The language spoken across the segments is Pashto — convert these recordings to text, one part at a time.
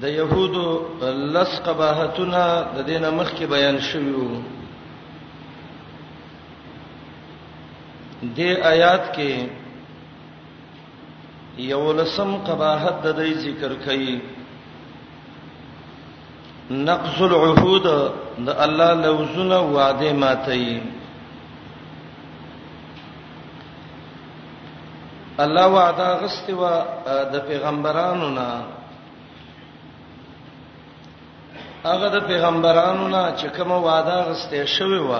د يهودو لس قباحتونه د دینه مخکې بیان شوی وو دې آیات کې یو لسم قباحت د دې ذکر کړي نقض العهود د الله لوزونه وعده ماتي الله وعده غستې و د پیغمبرانو نه هغه د پیغمبرانو نه چې کومه وعده غستې شوی و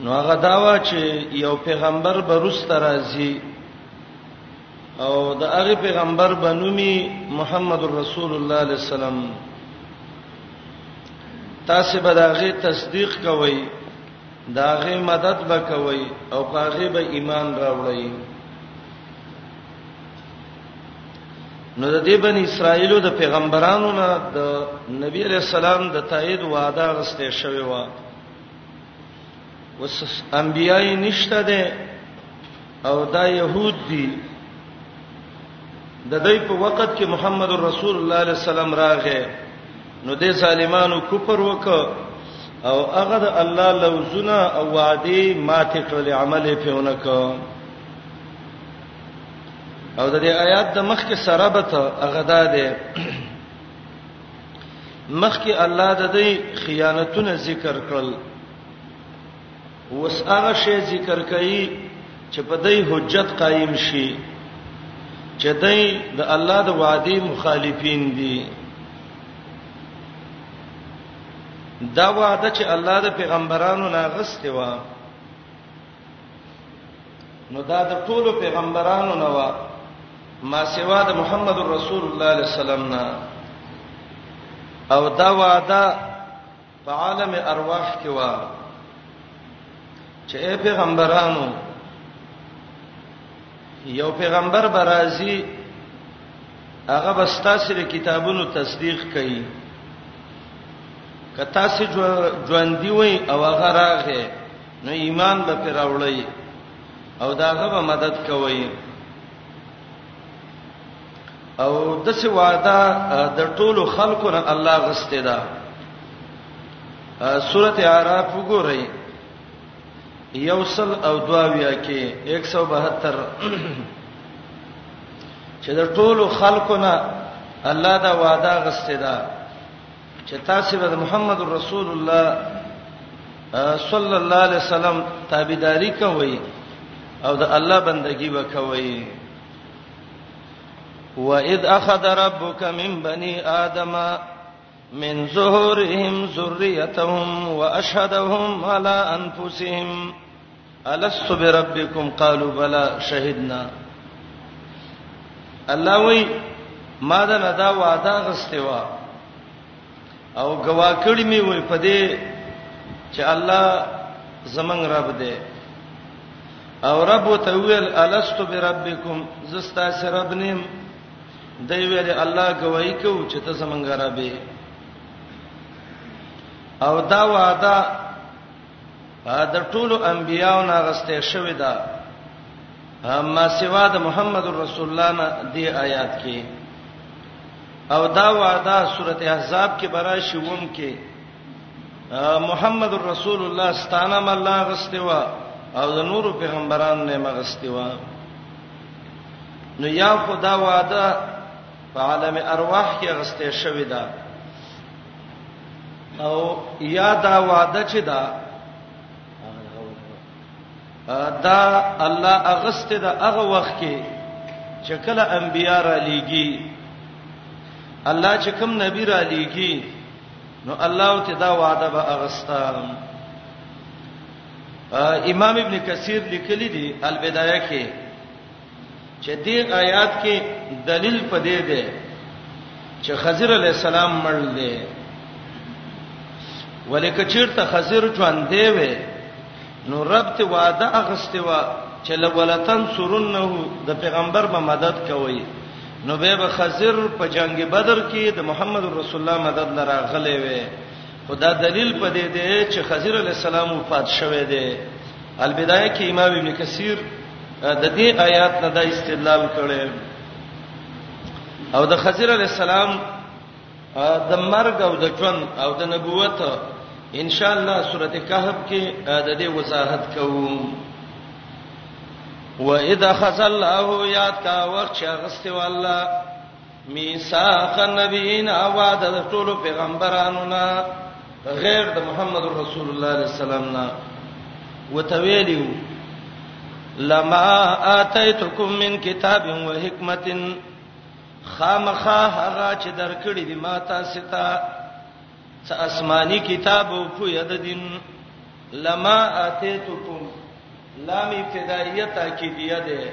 نو هغه داوا چې یو پیغمبر به روس ترازی او د هغه پیغمبر بنومي محمد رسول الله علیه السلام تاسو به داغه تصدیق کوئ داغه مدد به کوئ او پاغه به ایمان راوړئ نو د دې بنی اسرائیلو د پیغمبرانو نه د نبی علی السلام د تایید وعده غسته شوی و وس انبیای نشته ده او دا يهود دي د دې په وخت کې محمد رسول الله عليه السلام راغې نو د ظالمانو کفر وکړ او هغه د الله لوزونه او وعده ماته کړل عمل په اونک او د دې آیات د مخ کې سره به ته هغه ده مخکې الله د دې خیانتونه ذکر کړل اوس هغه شی ذکر کړي چې په دې حجت قائم شي چې دای د الله د وعده مخالفین دي دا وعده چې الله د پیغمبرانو نه غسته و نو دا د ټولو پیغمبرانو نه و ما سوا د محمد رسول الله صلی الله علیه وسلم نه او دا وعده په عالم ارواح کې وا چې پیغمبرانو یو پیغمبر برازي هغه بستا سره کتابونو تصدیق کړي کتا سي ژوند دی وای او هغه راغې نو ایمان به پر راوړی او داغه به مدد کوي او د څه وعده د ټولو خلکو نه الله غسته ده سورته اعراف وګورئ یوصل او دواویا کې 172 چې د ټولو خلکو نه الله دا وعده غسته ده چې تاسو به محمد رسول الله صلی الله علیه وسلم تابعداري کوئ او د الله بندگی وکوي وَإِذْ أَخَذَ رَبُّكَ مِنْ بَنِي آدَمَ مِنْ ظُهُورِهِمْ ذُرِّيَّتَهُمْ وَأَشْهَدَهُمْ عَلَى أَنْفُسِهِمْ الست بربکم قالوا بلا شهدنا الله وی ما دا ندا وعده غسته وا او گوا کړی می وای په دې چې الله زمنګ رب دی او رب ته ویل الستو بربکم زستا سره رب نیم دی ویل الله گواہی کو چې ته زمنګ رب او دا وعده د ټولو انبیانو نه غسته شوې ده ما سوا د محمد رسول الله نه دی آیات کې او دا وعده سورته احزاب کې برا شوم کې محمد رسول الله ستانه مله غسته وا او د نورو پیغمبران نه مغسته وا نو یا خدا وعده په عالم ارواح کې غسته شوې ده او یا دا وعده چې ده دا الله اغست د هغه وخت کې چې کله انبیا را لېږي الله چې کوم نبی را لېږي نو الله ته دا وعده به اغستا امام ابن کثیر لیکلی دی البدایه کې چې دې آیات کې دلیل پدې ده چې خضر علی السلام مړ دی ولیک چیرته خضر ژوند دی وې نو رب ته وعده اغسته وا چې لولتن سرنه د پیغمبر په مدد کوي نو به به خضر په جنگ بدر کې د محمد رسول الله مدد لرا غلې وې خدا دلیل پدې ده چې خضر علی السلام وفات شوه دی البدایه کې امام ابن کثیر د دې آیات نه دا استدلال کړي او د خضر علی السلام د مرګ او د ژوند او د نبوت ان شاء الله سورته کهف کې د دې وضاحت کوو واذا خذ الله یاد کا وخت شغست والله میثاق النبیین اواده د ټول پیغمبرانو نه غیر د محمد رسول الله علیه السلام نه وتویلیو لما اتیتکم من کتاب و حکمت خامخا هغه چې درکړی دی ما تاسو ته څه آسماني کتاب او په یاد دین لما اتیتکم لام ابتدائیه تاکیدیه ده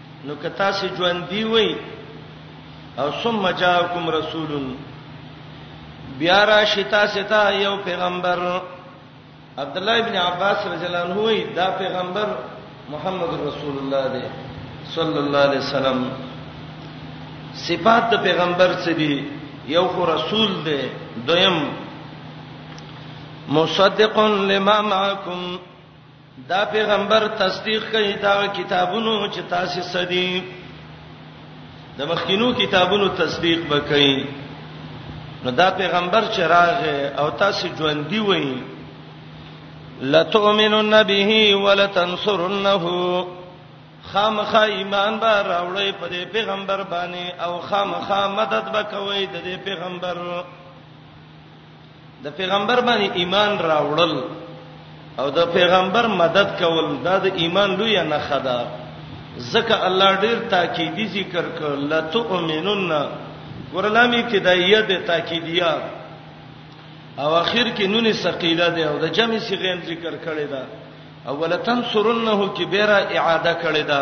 نو که تاسو ژوندۍ وئ او ثم جاءکم رسول بیا راشي تاسو ته یو پیغمبر عبد الله ابن عباس رضی الله عنه وی دا پیغمبر محمد رسول الله دی صلی الله علیه وسلم صفات د پیغمبر څه دي یو خو رسول دی دویم مصدق لما معکم دا پیغمبر تصدیق کوي دا کتابونو چې تاسو سدي د مخکینو کتابونو تصدیق وکړي نو دا پیغمبر چې راغې او تاسو ژوند دی وایي لتؤمنن به ولتنصرنه خامخا ایمان به راوړی په دې پیغمبر باندې او خامخا مدد به کوي د دې پیغمبر د پیغمبر باندې ایمان راوړل او د پیغمبر مدد کول دا د ایمان لوی نه خدا زکه الله ډیر تاکیدی ذکر کړ لتؤمنون ورلامه ابتدائیه د تاکیدیه او اخر کې نون ثقيله ده او د جمع صيغه ذکر کړي ده اوله تنصرنه کې بیره اعاده کړي ده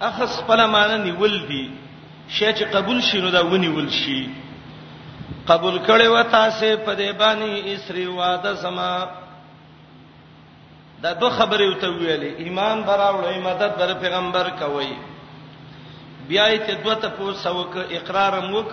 اخذ خپل معنی نیول دي شی چې قبول شي نو دا ونیول شي قبول کړي و تاسو په دې باندې اسری واده سما دا دوه خبرې وته ویلې ایمان براوړې مدد بر پیغمبر کوي بیا یې ته دوه ته پوسوک اقرار موک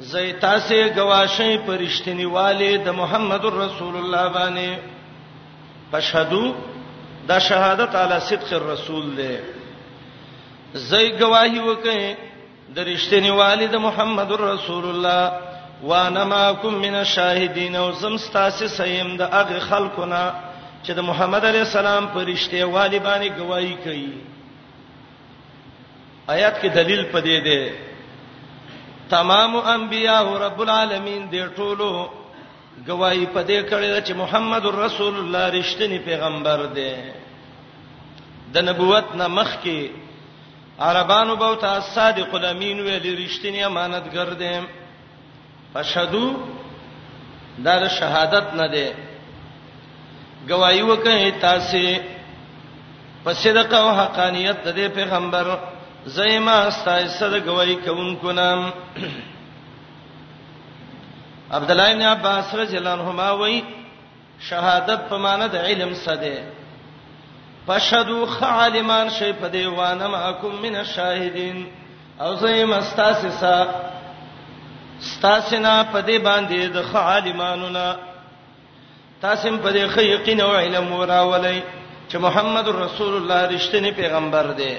زه تاسو گواشه پرشتنی والي د محمد رسول الله باندې پشهدو دا شهادت علی صدق الرسول دی زه گواہی وکم د رښتینی والد محمد رسول الله وانا ماکم من الشاهدین او زم ستاسو سیم د هغه خلقونه چې د محمد علی السلام پرشته والی باندې گواہی کوي آیات کې دلیل پدې دی تمام انبیاء رب العالمین دې ټولو گواہی پدې کړې چې محمد رسول الله رښتینی پیغمبر دی د نبوت نه مخکې عربانو به ته صادق الامین ویل رښتینی امانتګر دی فشهدو دا د شهادت نه دی گواہی وکړئ تاسو په صدق او حقانیت د دې پیغمبر زایما استای سره گواہی کوونکو نام عبد الله بن عباس رضی الله عنهما وایي شهادت په معنی د علم څه دی فشدو خالمان شي په دی وانه معکم من الشاهدین او زه مستاسه سا ستاسنا په دی باندې د خالمانو نه تاسو په دی خې یقین او علم وراولای چې محمد رسول الله رښتینی پیغمبر دی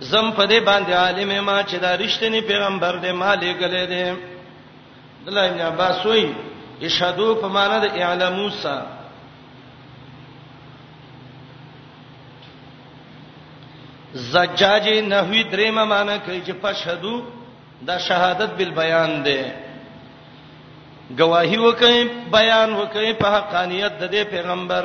زم په دې باندې عالم ما چې دا رښتینی پیغمبر دی مالې غلې دی عبدالله ابن عباس وی اشهدو په معنا د اعلمو سا زجاج نحوی دریمه معنا کوي چې پشهدو دا شهادت بالبیان ده گواہی وکي بیان وکي په حقانیت د پیغمبر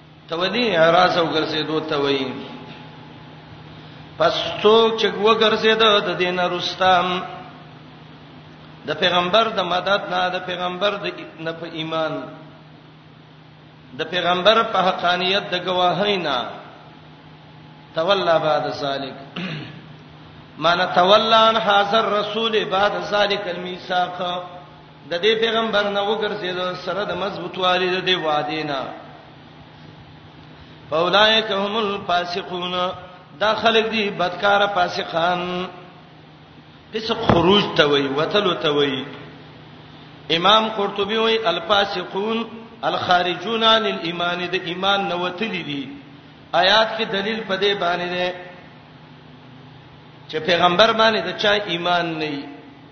تودی اعراض او ګرځېدو ته وایي پس څوک چې وګرځید د دین رستم د پیغمبر د مدد نه د پیغمبر د نه په ایمان د پیغمبر په حقانیت د گواهی نه تولا بعد ذلک معنی تولا عن حاضر رسول بعد ذلک الميثاق د دې پیغمبر نه وګرځیدل سره د مضبوطوالي د دې وعده نه فاولائک هم الفاسقون دا خلک دي بدکار فاسقان فسق خروج ته وي وتلو ته وي امام قرطبي وي الفاسقون الخارجون عن الايمان د ایمان نه وتلي دي آیات کې دلیل په دې باندې ده چې پیغمبر باندې د چا ایمان نه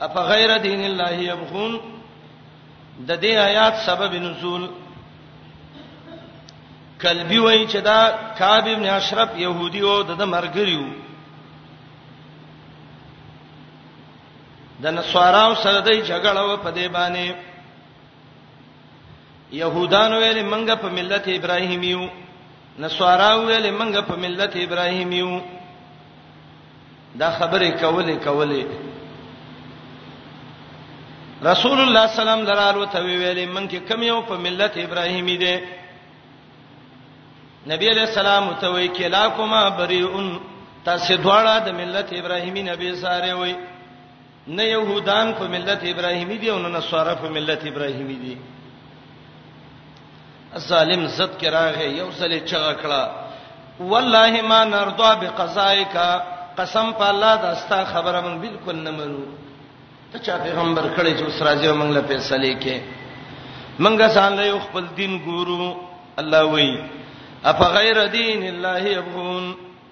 اف غیر دین الله یبغون د دې آیات سبب نزول کلبی وای چې دا کعب ابن اشرف يهودي او د مرګريو د نصاراو سره د جګړه و په دې باندې يهودان ویل منګه په ملت ابراهيميو نصاراو ویل منګه په ملت ابراهيميو دا خبرې کولې کولې رسول الله سلام درالو ته ویلې مونږ کې کم یو په ملت ابراهیمی دی نبی علیہ السلام ته وی کلا کوما بریئن تاسو دواړه د ملت ابراهیمی نبی ساره وی نه يهودان په ملت ابراهيمي دي او نه نصارا په ملت ابراهيمي دي ظالم زت کې راغې یو ځل چغه کړه والله ما نرضى بقضائك قسم په الله دا ستا خبره مونږ بالکل نه منو ته چا پیغمبر کړي چې اوس راځي مونږ له فیصله کې مونږ ځان له خپل دین ګورو الله وایي اف غیر دین الله یبغون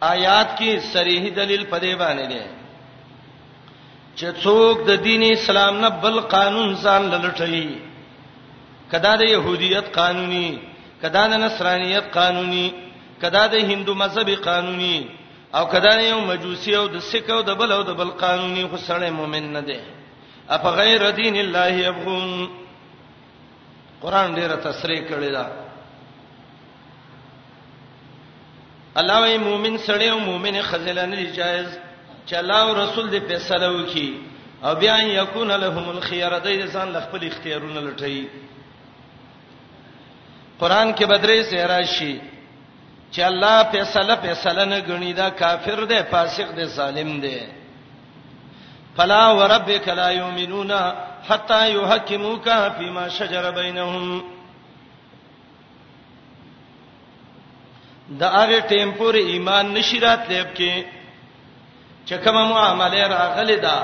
آیات کې صریح دلیل په دې باندې دی چې څوک د دین اسلام نه بل قانون ځان لټوي کدا د يهودیت قانوني کدا د نصرانیت قانوني کدا د هندو مذهبي قانوني او کدا یو مجوسی او د سکه او د بل او د بل قانوني خو سره مؤمن نه دی اف غیر دین الله یبغون قران ډیره تسریح کړی دا الله وی مؤمن سړی او مؤمن خزله نه جایز چې الله او رسول دې فیصله وکي او بیا یکون لهم الخيار دې ځان ل خپل اختیارونه لټي قران کې بدرې سهرا شي چې الله فیصله فیصله نه غني دا کافر دی فاسق دی ظالم دی فلا وربک لا یؤمنون حتا یحکموک فیما شجر بینهم دا هغه ټیم پورې ایمان نشی راتلې کې چې کومه معاملې راغلې ده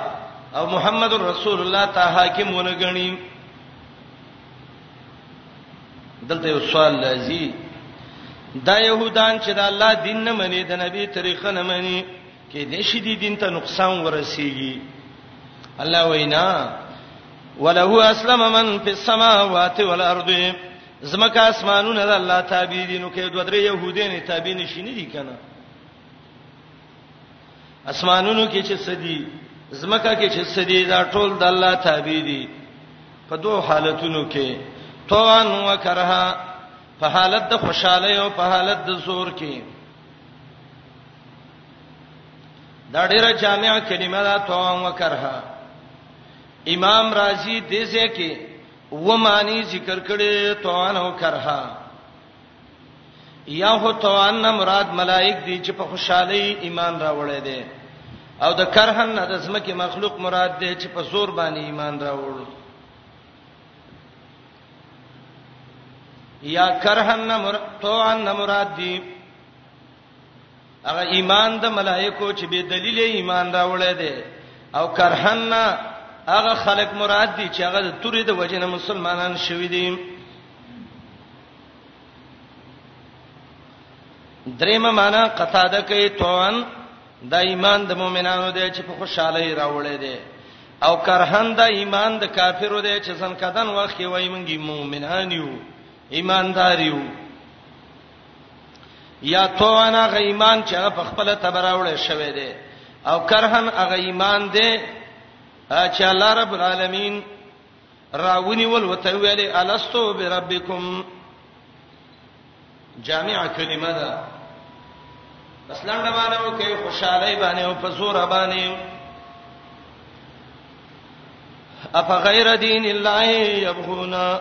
او محمد رسول الله ته حاکم ونه غنی دلته یو سوال لذي دا يهودان چې د الله دین نه مني د نبی طریقه نه مني کې دې شي دې دین ته نقصان ورسیږي الله وینا وله اسلم من فی السماوات والارض زمکه اسمانونه د الله تابع دي نو کې دوه درې يهودین تابع نشي نه دي کنه اسمانونو کې چې سدي زمکه کې چې سدي دا ټول د الله تابع دي په دوه حالتونو کې توان وکرها په حالت د خوشاله او په حالت د زور کې دا ډیره جامعه کلمه ده توان وکرها امام رازی دې ځکه و معنی ذکر کړي توان او کرها یا هو توان نه مراد ملائک دي چې په خوشحالي ایمان راوړی دي او د کرهن نه د زمکه مخلوق مراد دي چې په زور باندې ایمان راوړل یا کرهن نه مراد توان نه مراد دي هغه ایمان د ملائکو چې به دلیل ایمان راوړی دی او کرهنا هغه خلک مراد دي چې هغه د تورې د وجنه مسلمانان شوي دي دریم معنا قطاده کوي توان د ایمان د مؤمنانو دی چې په خوشاله راوړی دی او کرهن د ایمان د کافرو دی چې څنګه کدن وخت وي مونږ مؤمنان یو ایماندار یو یا توانا غ ایمان چې هغه په خپل تبراوړې شوی دی او کرهن هغه ایمان دی چې الله رب العالمین راونی ول وته ویلې الستو بربکم جامع کلمه ده بس لنډه باندې او کې خوشاله باندې او په زور باندې اف غیر دین الله یبغونا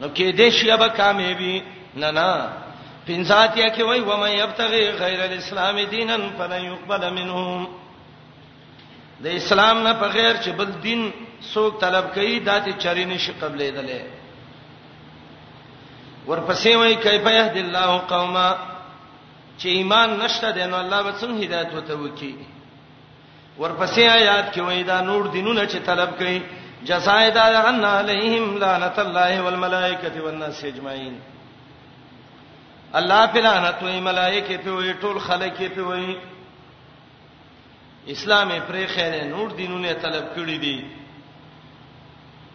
نو کې دې شی به کامیابی نه نه پنځاتیا کې وای و مې یبتغي غیر الاسلام دینا فلن يقبل منهم د اسلام نه په غیر چې بل دین څوک طلب کوي داتې چری نشي قبلې دله ورپسې وای کیف یهد الله قوما چې ایمان نشته دین الله به څنګه هدایت وته وکي ورپسې آیات کې وایي دا نور دینونه چې طلب کوي جزاء دا ان علیهم لعنت الله والملائکه والناس اجمعین الله په لعنت وي ملائکه په وي ټول خلک په وي اسلام پرې خیر نور دینونه طلب کړی دي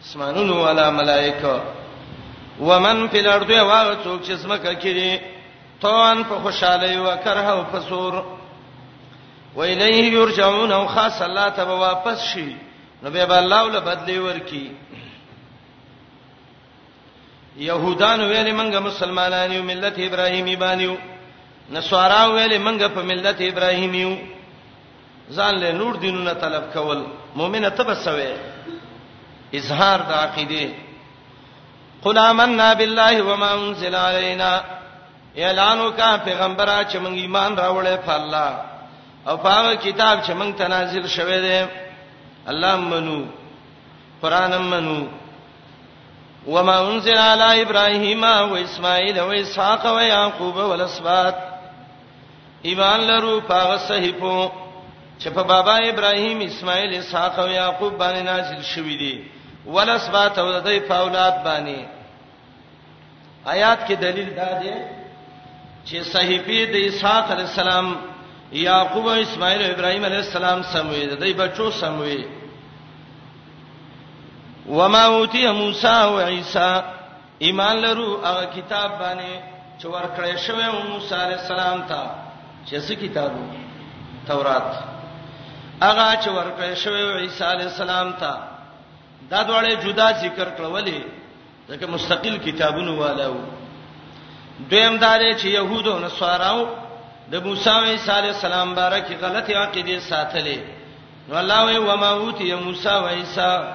اسمانونو والا ملائکه ومن فی الارض واغه څوک چې زمکه کړي توان په خوشاله او کرها او فسور ویلیه یرجعون او خاص الله ته واپس شي نو به الله ول بدلی ورکی يهودان ویل منګه مسلمانان یو ملت ابراهیمی باندې نسوارا ویل منګه په ملت ابراهیمی یو ځان له نور دینونه طلب کول مؤمنه ته بسوي اظهار د عقیده قل آمنا بالله وما انزل علينا اعلان وکا پیغمبره چې موږ ایمان راوړې په الله او په کتاب چې موږ تنازل شوه دی الله منو قران منو وما انزل على ابراهيم واسماعيل واسحاق ويعقوب والاسباط ایمان لرو پاغه صحیفو چې په بابا ابراهیم اسماعیل اسحاق او یعقوب باندې نازل شوې دي ولس با ته د دې فاولات باندې آیات کې دلیل دا دی چې صحیفه د اسحاق علی السلام یعقوب او اسماعیل او ابراهیم علی السلام سموي د دې بچو سموي وما اوتی موسی او عیسی ایمان لرو هغه کتاب باندې چې ورکړې شوی او موسی عليه السلام ته چې څه کتاب تورات هغه چې ورکړې شوی او عيسى عليه السلام ته دا دواړه جدا ذکر کړولې ځکه مستقل کتابونه والو دویم دا دی چې يهود او نصاراو د موسی او عيسى عليه السلام بارکه غلطي عقيده ساتلې نو الله وي وما اوتي موسی او عيسى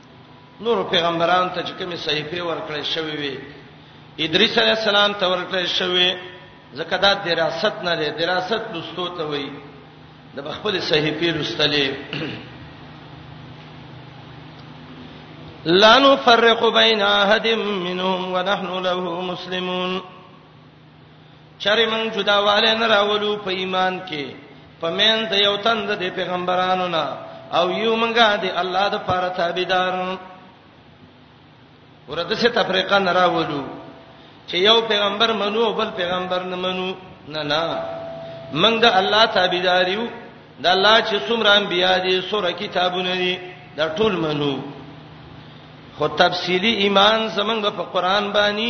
نور پیغمبران ته چې کومې صحیفه ورکړې شوې وي ادریس علی السلام ته ورکړې شوې ځکه دا دراست نه لري دراست لستو ته وایي د خپل صحیفه لستلې لا نفرق بین احد منهم ونحن له مسلمون چرې موږ جداواله نه راولو په ایمان کې پمن د یو تند د پیغمبرانو نه او یو منګه د الله د پاره تابعدار ورته څه تفریقه نه راولو چې یو پیغمبر منو او بل پیغمبر نه منو نه نه موږ د الله تابعدار یو د الله چې څومره انبیا دي سوره کتابونه دي دا ټول منو خو تفصیلی ایمان زمنګ په قران باندې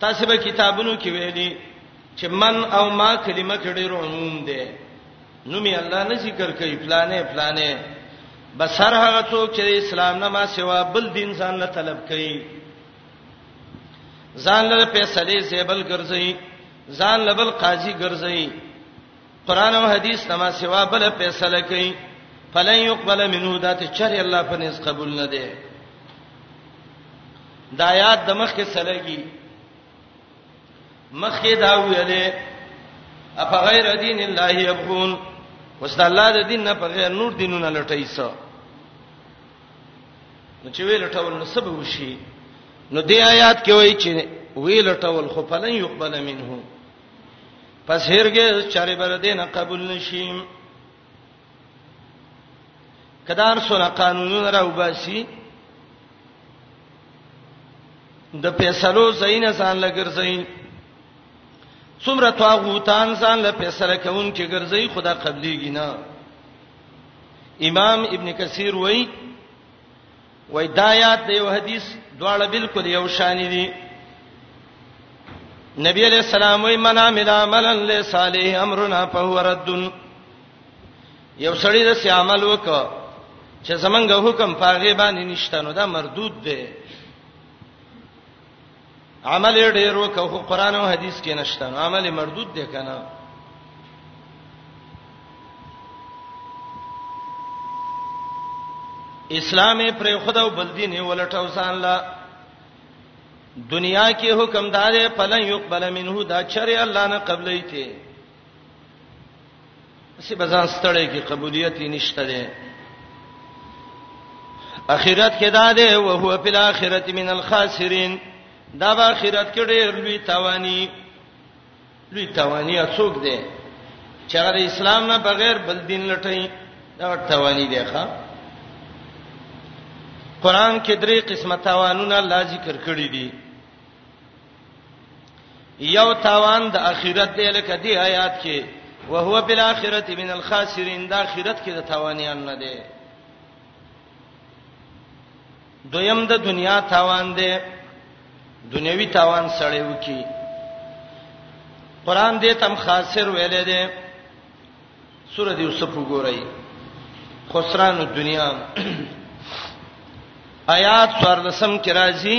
تاسو به کتابونو کې ویلي چې من او ما کلمه کې ډېر عموم ده نومي الله نه ذکر کوي پلانې پلانې بسر هغه څوک چې اسلام نه ما سوا بل دین ځان له طلب کوي ځان له فیصله زیبل ګرځي ځان له بل قاضي ګرځي قران او حدیث نما سوا بل فیصله کوي فلن يقبل منه ذات چر الله په نس قبول نه دی دا یاد د مخ کې سلګي مخ کې دا ویلې اف غیر دین الله یبغون وست الله د دین نه په غیر نور دینونه لټای سو نو چې ویل ټول نو سبب وشي نو دې آیات کې وایي چې ویل ټول خو فلن يقبل منه پس هرګز چاري بر دینه قبول نشیم کدار سره قانونونه راو باسي د فیصلو زین ځان لګرځي څومره طاغوتان ځان له فیصله کوون کې ګرځي خدا قبليږي نه امام ابن کثیر وایي وای دا یاد دی یو حدیث دواړه بالکل یو شان دي نبی علیہ السلام وی من عمل عملا لصالح امرنا فهو رد یو سړی د سی عمل وک چې زمنګ حکم پاغه باندې نشته نو دا مردود دی عمل ډیر وکړه خو قران او حدیث کې نشته نو عمل مردود دی کنه اسلام پر خدا او بل دین ولټاو ځان لا دنیا کې حکم دار پلن یقبل منه دا چر الله نه قبلې ته اسی بزان ستړی کې قبولیت یې نشته ده اخرت کې دا ده او هو په الاخرت من الخاسرین دا به اخرت کې ډېر لوی توانی لوی توانی اڅوک ده چې هغه اسلام نه بغیر بل دین لټای دا توانی دی ښا قران کې درې قسمه توانونه الله ذکر کړی دي یو تاوان د اخرت دی لکه دی آیات کې وهو بالاخره من الخاسرین د اخرت کې د تاوانیان نه دی دویم د دنیا تاوان دی دنیوي تاوان سړی وکي قران دې تم خاسر ویلې ده سورۃ یوسف وګورئ خسران الدنیا آیات 14 کې راځي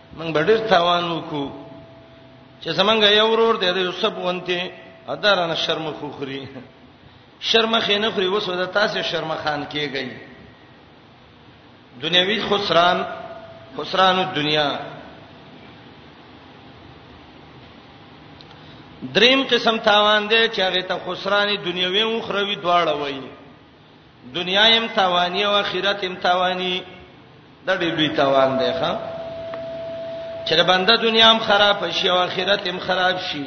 موږ به ډېر تاوان وکړو چې زمونږ یو ورور دی د یوسف غونته ادارانه شرم خو خوري شرم خینه خوري وسو د تاسو شرم خان کېږي دنیوي خسران خسران الدنیا دریم قسم تاوان دی چې هغه ته خسران دنیوي او خروي دواړه وایي دنیا هم تاوانی او آخرت هم تاوانی دا ډېر لوی تاوان دی ښا چې د بنده دنیا هم خراب شي او آخرت هم خراب شي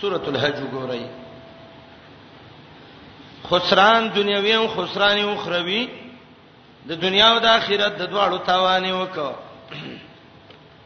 سورۃ الحج وګورئ خسران دنیوي او خسران اخروی د دنیا او د آخرت د دواړو تاوان وکړه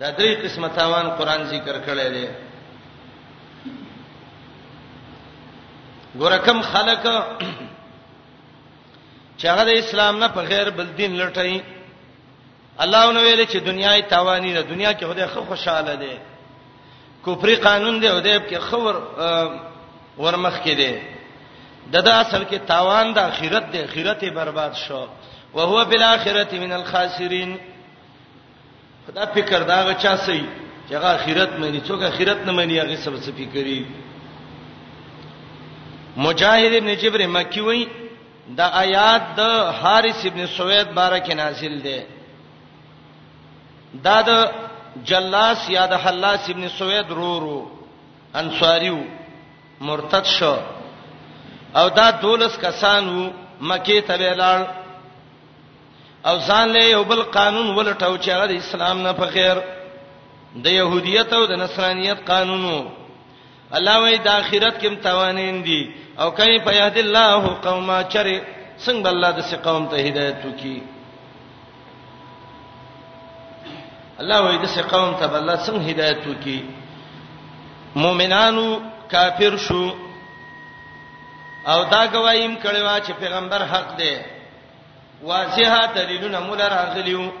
دا درې قسمه تاوان قران ذکر کړی دی ګورکم خلک چې هغه د اسلام نه په غیر بل دین لټای الله نو ویل چې دنیا یې تاوانی ده دنیا کې خدای خو خوشاله دی کوپری قانون دی خدای کې خور ورمخ کې دی ددا اصل کې تاوان د اخرت دی اخرت برباد شو وهو بالاخره من الخاسرین دا فکر دا غا چا سي چې هغه اخرت مانی څوک اخرت نه مانی هغه سب څه فکرې مجاهد ابن جبر مکی وای دا آیات د حارث ابن سوید بارکه نازل ده دا د جلاس یا د حلاس ابن سوید رورو انصاریو مرتد شو او دا دولس کسانو مکه ته ولاړ او ځان له یو بل قانون ولټاو چې هغه د اسلام نه په خیر د يهودیت او د نصرانیت قانونو الله وای د اخرت کې متوانین دي او کای په یاد الله قوما چر څنګه الله د سې قوم ته هدایت وکي الله وای د سې قوم ته الله څنګه هدایت وکي مؤمنانو کافر شو او دا گوایم کړي وا چې پیغمبر حق دی واضحه دلیلونه مولا راغلیو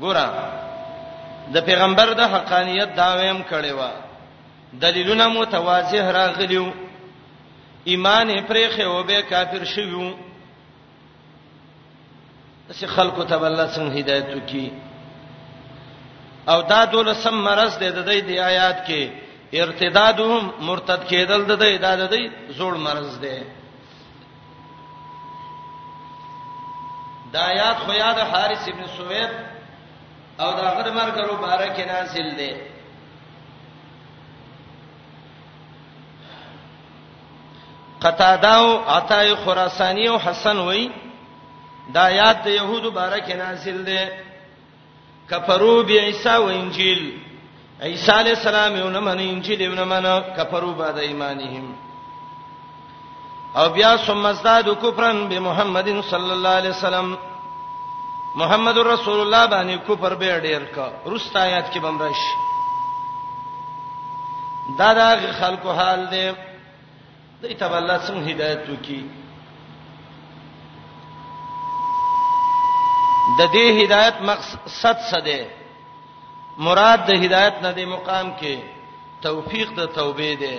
ګوره د پیغمبر د حقانیت داویم کړي وا دلیلونه متواضح راغلیو ایمان پرې خو به کافر شویو چې خلکو ته الله څنګه هدایت وکي او دا دولسم مرز دی د دې د آیات کې ارتدادهم مرتد کېدل د دې د دې زوړ مرز دی دا آیات خو یاد حارث ابن سوید او دا غد مرګرو بارک نازل دی قتاده او عطا خراسانی او حسن وای دا یاد د يهودو بارکه نازل دی کفرو بی عیسی و انجیل عیسی علی السلام یو نه من انجیل یو نه من کفرو بعد ایمانهم او بیا ثم ازداد کفرن بمحمد صلی الله علیه وسلم محمد رسول الله باندې کفر به ډیر کا رست آیات کې بمرش دا دا خلکو حال دی دې ته الله څنګه هدایت وکي د دې هدایت مقصد څه دی مراد د هدایت نه دی مقام کې توفیق د توبې دی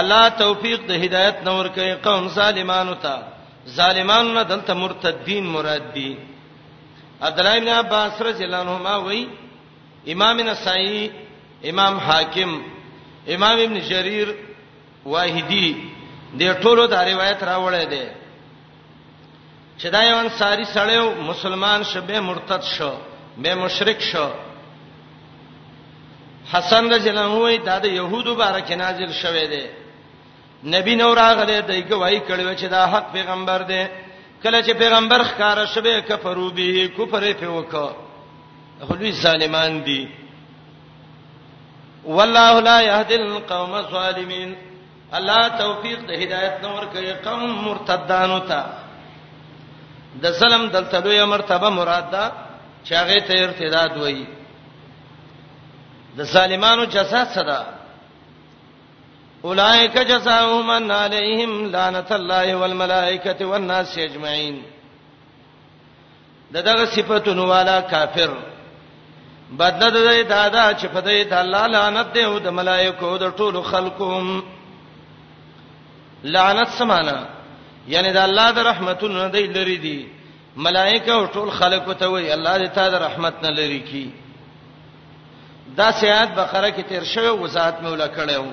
الله توفیق د هدایت نور کوي قوم ظالمانو ته ظالمان نه دلته مرتدین مراد دي عبد الله بن عباس رضی الله عنهما وی امام نسائی امام حاکم امام ابن جریر واحدی د ټولو دا روایت راوړی دی چې دا یو انصاری سړی و مسلمان شو به مرتد شو به مشرک شو حسن رضی الله عنه وای دا د يهودو بارک نازل شوه دی نبی نو راغله دای گواہی کړو چې دا حق پیغمبر دی کله چې پیغمبر ښکارا شبه کفرو به کفر په وکړه خلوی ظالمان دي والله لا يهدي القوم الظالمين الله توفیق د هدایت نور کوي قوم مرتدانو ته د ظلم دلته لوی مرتبه مراد ده چې هغه ته ارتداد وایي د ظالمانو جزاء صدا اولائک جزاؤهم ان علیہم لعنت الله والملائکه والناس اجمعین د دغه صفاتونو والا کافر بدله د دې دادا چې په دې د الله لعنت دی او د ملائکو د ټولو خلقو لعنت سمانا یعنی د الله د رحمتونو نه دی لري دي ملائکه او ټول خلقو ته وي الله دې تا د رحمت نه لري کی دا سیات بقره کې تیر شوی وزات مولا کړو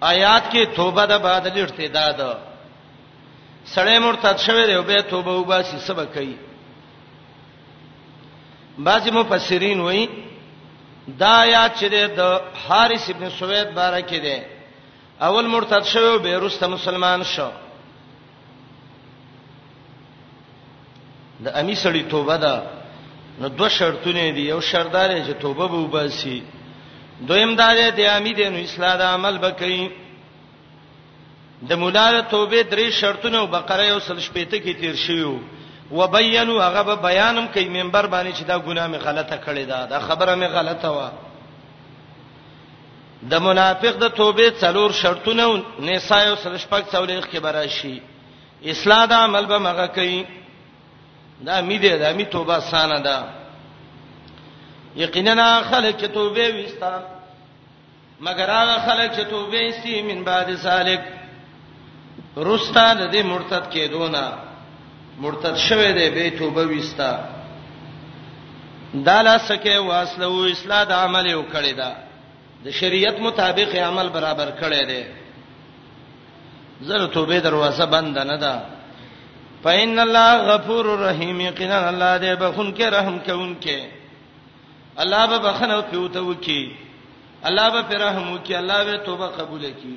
آیات کې توبه د بعد الارتداد سړی مرتد شوی دی او به توبه وباسي سبا کوي بعضی مفسرین وایي دا آیات چې د حارث ابن سوید باره کې دی اول مرتد شوی او به رسته مسلمان شو د امی سړی توبه ده نو دوه شرطونه دي یو شرط دا دی چې توبه به وباسي دویم دا دی د امی د نو اصلاح د عمل بکې د مولا توبه درې شرطونه او بقره یو سل شپېته کې تیر شیو وبینو هغه به بیانم کوي منبر باندې چې دا ګناه می غلطه کړې ده دا خبره می غلطه وه د منافق د توبې څلور شرطونه نساء او سلشپک څولېخ کې براشي اصلاح د عمل به مغه کوي دا می دې دا می توبه سانه ده یقینا خلک چې توبه وستا مگر هغه خلک چې توبه ایستي من بعد سالک روستا د دې مرتد کېدونه مرتد شوه دی به توبه وستا دالا سکه واسلو اصلاح د عمل یو کړی دا د شریعت مطابق عمل برابر کړی دی زره توبه دروازه بند نه ده فإن الله غفور رحیم یقینا الله دې بخون کې رحم کوونکې الله به بخنه پیوته وکي الله به رحم وکي الله به توبه قبول کړي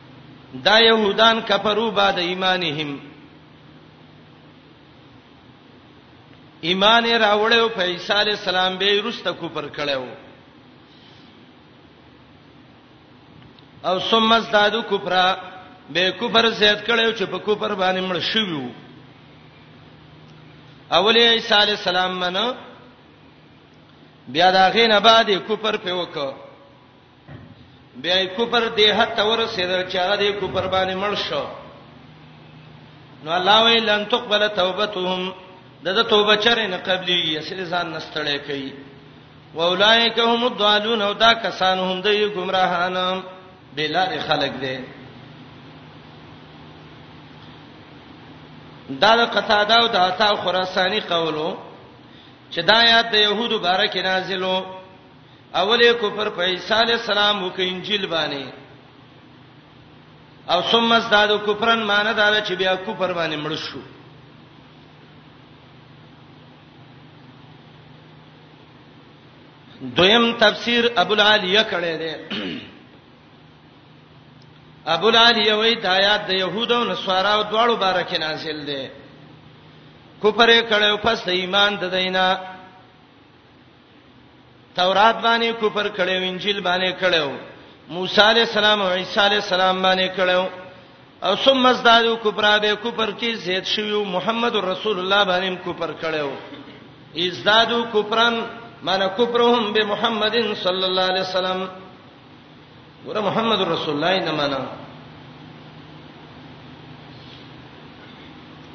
دا يهودان کفرو بعد ایمانهم ایمان راوړیو په عیسی علی السلام به رسته کوپر کړو او ثم زادو کوپرا به کوپر زیات کړو چې په کوپر باندې مړ شویو اولی عیسی علی السلام منو بیا دا غینه بعد کوپر په وکړو بیا کفر دې حد ته ورسېدل چې هغه دې کفر باندې مړ شو نو الله وی لن تقبل توبتهم دغه توبه چرې نه قبلي اصل ځان نستړې کوي واولائک هم الضالون او دا کسان هم د ګمراهان بلار خلق دي دا د قتاده او د عطا خراسانی قولو چې دا آیات د يهودو باره کې نازلو اول کفر په عیسی علی السلام او کې انجیل باندې او ثم ازداد کفرن مان دا چې بیا کفر باندې مړ شو دویم تفسیر ابو العالیه کړی دی ابو العالیه وی د آیات د يهودو او نصارا او دواړو باره کې نازل دی کفر کړو پس ایمان د دینه تورات باندې کفر کړو انجیل باندې کړو موسی علی السلام او عیسی علی السلام باندې کړو او ثم ازدادو کفر به کفر کې زیات شوی محمد رسول الله باندې کفر کړو ازدادو کفرن معنی کفرهم به محمد صلی الله علیه وسلم ګوره محمد رسول الله نه معنا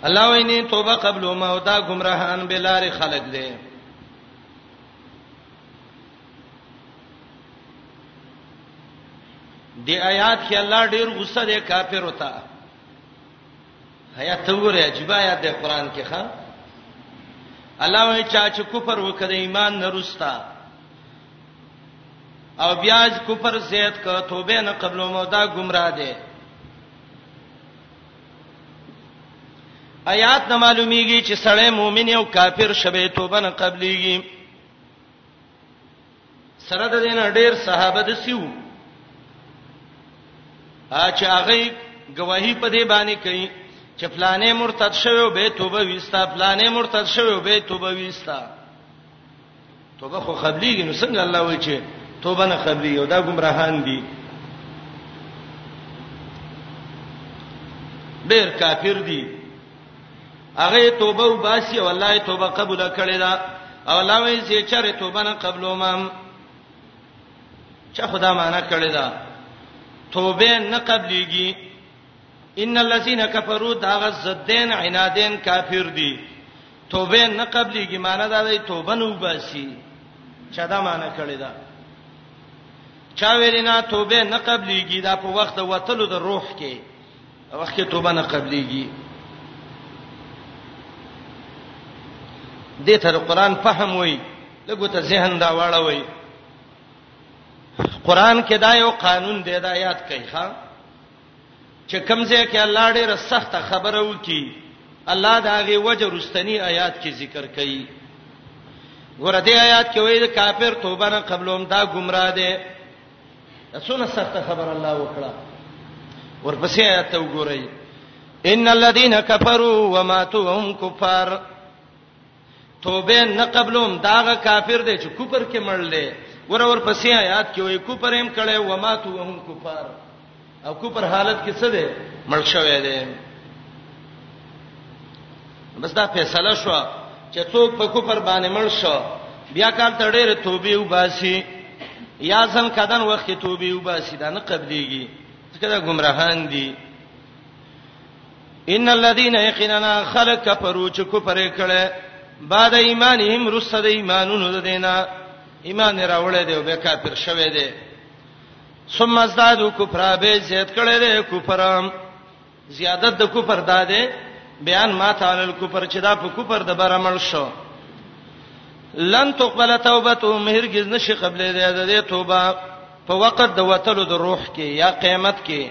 الله ویني توبه قبل ما او دا گمراهان بلار خلق دي دی آیات کې الله ډیر غصه دی کافر وتا آیات وګوره عجیب آیات دی قران کې ښا الله وایي چا چې کفر وکړ ایمان نه رستا او بیا کفر زیات کړ توبه نه قبل مو دا گمراه دی آیات نه معلومیږي چې سړی مؤمن او کافر شوه توبه نه قبليږي سره د دین ډیر صحابه د سیو اچ هغه گواہی په دې باندې کوي چې فلانه مرتد شوی به توبه وستا فلانه مرتد شوی به توبه وستا توبه خو قبليږي نو څنګه الله وایي چې توبه نه قبلي او دا گمراهان دي ډېر کافر دي هغه توبه وباسي او الله یې توبه قبول کړي دا او الله وایي چې چېرې توبه نه قبلو مام چا خدا معنا کړی دا توبه نه قبليږي ان الذين كفروا داغه زدين عنادين کافر دي توبه نه قبليږي معنی دا دی توبه نه وباسي چا دا معنی کړی دا چا ویلینا توبه نه قبليږي دا په وخت د وتلو د روح کې وخت کې توبه نه قبليږي دې تر قران فهم وای لګو ته ذهن دا واړه وای قران کې دا یو قانون دی دا یاد کړئ ښا چې کمزې کې الله ډېر سخت خبره وکي الله دا غي وجه رستنی آیات کې ذکر کړي ګوره دې آیات کې وایي کافر توبه نه قبلوم دا گمراه دي څونه سخت خبر الله وکړه ورپسې آیات ته وګورئ ان الذين كفروا وماتوا وهم كفار توبه نه قبلوم داغه کافر دی چې کوپر کې مړل دی ور ور پسې آیات کې وای کوپر هم کړي و ما تو هم کوپر او کوپر حالت کې څه دی مړ شوی دی بس دا فیصله شو چې څوک په کوپر باندې مړ شو بیا کال ته ډېر توبه وباسي یا ځن کدن وخت توبه وباسي دا نه قبليږي ځکه دا گمراهان دي ان الذين يقيننا خلق كفروا چې کفر کړي بعد ایمانهم رسد ایمانونو د دینه ایمان راوړې دی او به کافر شوه دی ثم ازدادوا کفر به زیات کړي دی کفرم زیادت د کفر داده بیان ما تعالی الکفر چې دا په کفر د برمل شو لن تقبل توبتهم هرگز نشي قبلې ده د توبه په وخت د وتلو د روح کې یا قیامت کې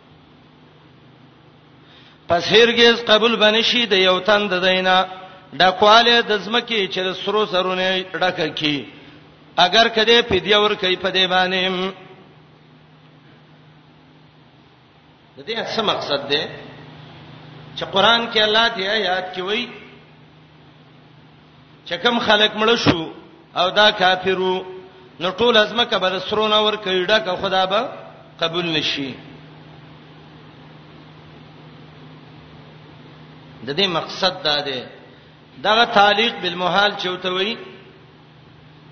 پس هرگز قبول بنشي د یو تن د دینا ډکواله د زمکه چې سرو سرونه ډکه کی اگر کده فدیه ور کوي په دی باندې د دې څه مقصد دی چې قران کې الله دی آیات کې وایي چې کوم خلک مړ شو او دا کافرو نو ټول ازمکه به د سرونه ور کوي ډکه خدا به قبول نشي د دې مقصد دا دی دغه تعلیق بالمحال چوتوي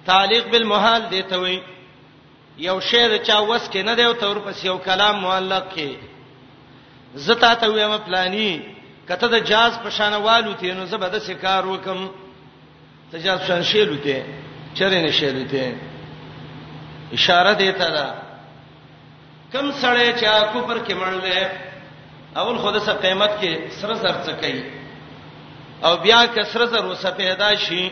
تعلیق بالمحال دی ته وي یو شی د چا وس کې نه دی او تور پس یو کلام معلق کې زتا ته ویم پلاني کته د جاز په شان والو ته نو زبر د سکار وکم ته جاز شان شیلو ته چرې نه شیلو ته اشاره دی ته دا کم سړی چې اکو پر کې مړلې اول خود سره قیمت کې سره زر څه کوي او بیا کسره زر وسه پیدا شي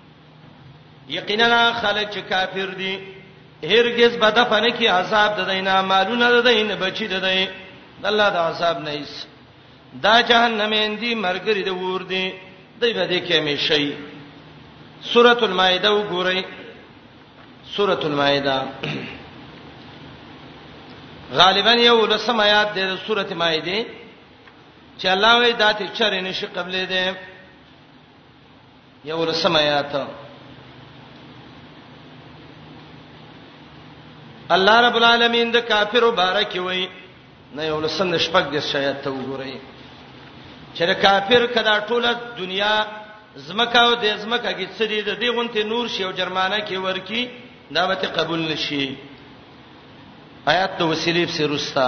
یقینا خلک چې کافر دي هرگز به د پنه کې عذاب د دینه مالونه د دینه بچی د دینه الله د عذاب نه ایس دا جهنم اندی مرګری د ور دي دی به دې کې همیشئ سورۃ المائده وګورئ سورۃ المائده غالبا یو لسم آیات د سورۃ مائده چې الله وی داتې چرې نشي قبلې ده یو لسم آیات الله رب العالمین د کافرو بارک وي نه یو لسم د شپږ د شایت ته وګورئ چې کافر کدا ټوله دنیا زمکه او د زمکه کې څه دي د دې غونته نور شی او جرمانه کې ورکی دا به قبول نشي آیات د وسیلیب سره رستا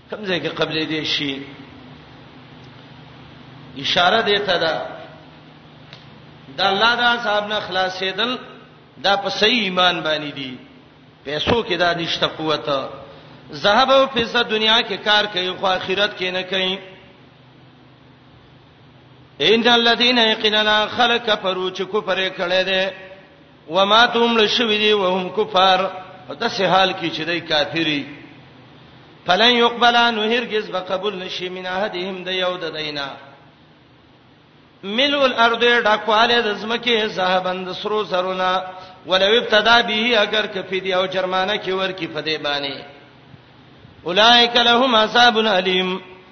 کوم ځای کې قبلې دي شي اشاره دی ته دا د الله د عذاب نه خلاصېدل دا په صحیح ایمان باندې دي پیسو کې دا نشته قوت ذهب او فزه دنیا کې کار کوي خو آخرت کې نه کوي ان الذين يقيننا خلق فرو چې کو پرې کړه دي وما تم لشوی دی وهم کفار په داسې حال کې چې دای کافری فلن يقبل انه هرگز بقبول نشي من احدهم د یو د دینا ملو الارض ډکواله د زمکه زهبند سرو سرونه ولو ابتدا به اگر کفی دی او جرمانه کې ورکی فدی باندې اولائک لهم عذاب الیم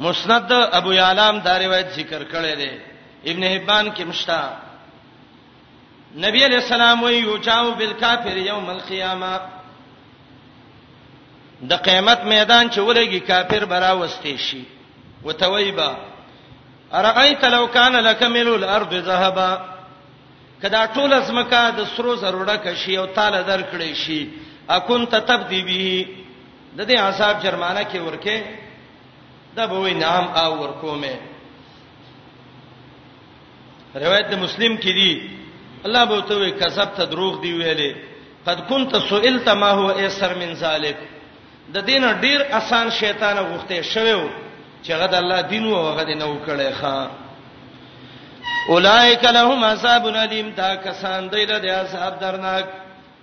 مسند ابو یعلا هم دا روایت ذکر کړی دی ابن حبان کې مشتا نبی علیہ السلام وی یوجاو بالکافر یوم القیامه د قیامت میدان چې ولګي کافر برا وستې شي وتویبا ارایت لو کان لک ملو الارض ذهبا کدا ټول اسمکا د سرو زروړه کشي او تعالی درکړې شي اكنت تبدي به د دې عذاب جرمانه کې ورکه دا به وی نام او ورکومه روایت د مسلم کې دی الله به ته وی کذب ته دروغ دی ویلې قد كنت سئلت ما هو ايسر من ذلك د دین ډیر اسان شیطان غوښته شوو چې غد الله دین او غد نه وکړي ښا اولائک لهم عذاب الیم دا کسان دی له عذاب درناک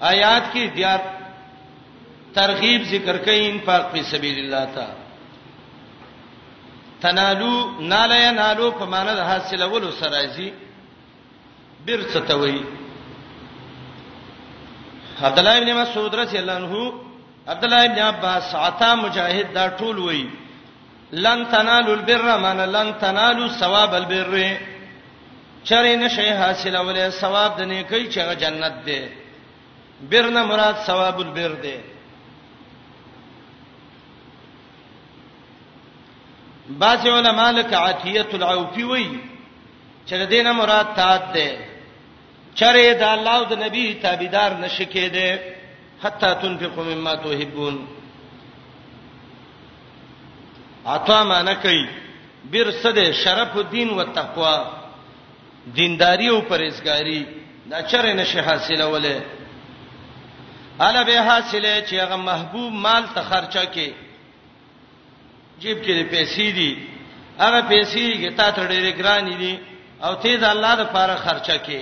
آیات کې بیا ترغیب ذکر کړي انفاق په سبیل الله ته تنالو نال ینالو په معنی د حاصلولو سره راځي بیر څه ته وایي عبد الله ابن مسعود رضی الله عنه عبد الله ابن عباس عطا مجاهد دا ټول وایي لن تنالوا البر من لن تنالوا ثواب البر چرې نشي حاصلولې ثواب د نیکۍ چې هغه جنت دی بر نه مراد ثواب البر دی بعض علماء لکه عتیه العوفی وی چې دینه مراد تات ده چرې د الله او د نبی تابعدار نشي کېده حتا تنفقوا مما تحبون عطا معنی کوي بیر سده شرف الدین و تقوا دینداری او پرهیزګاری دا چرې نشي حاصله ولې الا به حاصله چې هغه محبوب مال ته خرچه کې جیب کې پیسې دي هغه پیسې کې تا ته ډېرې ګرانې دي او ته د الله د پاره خرچه کې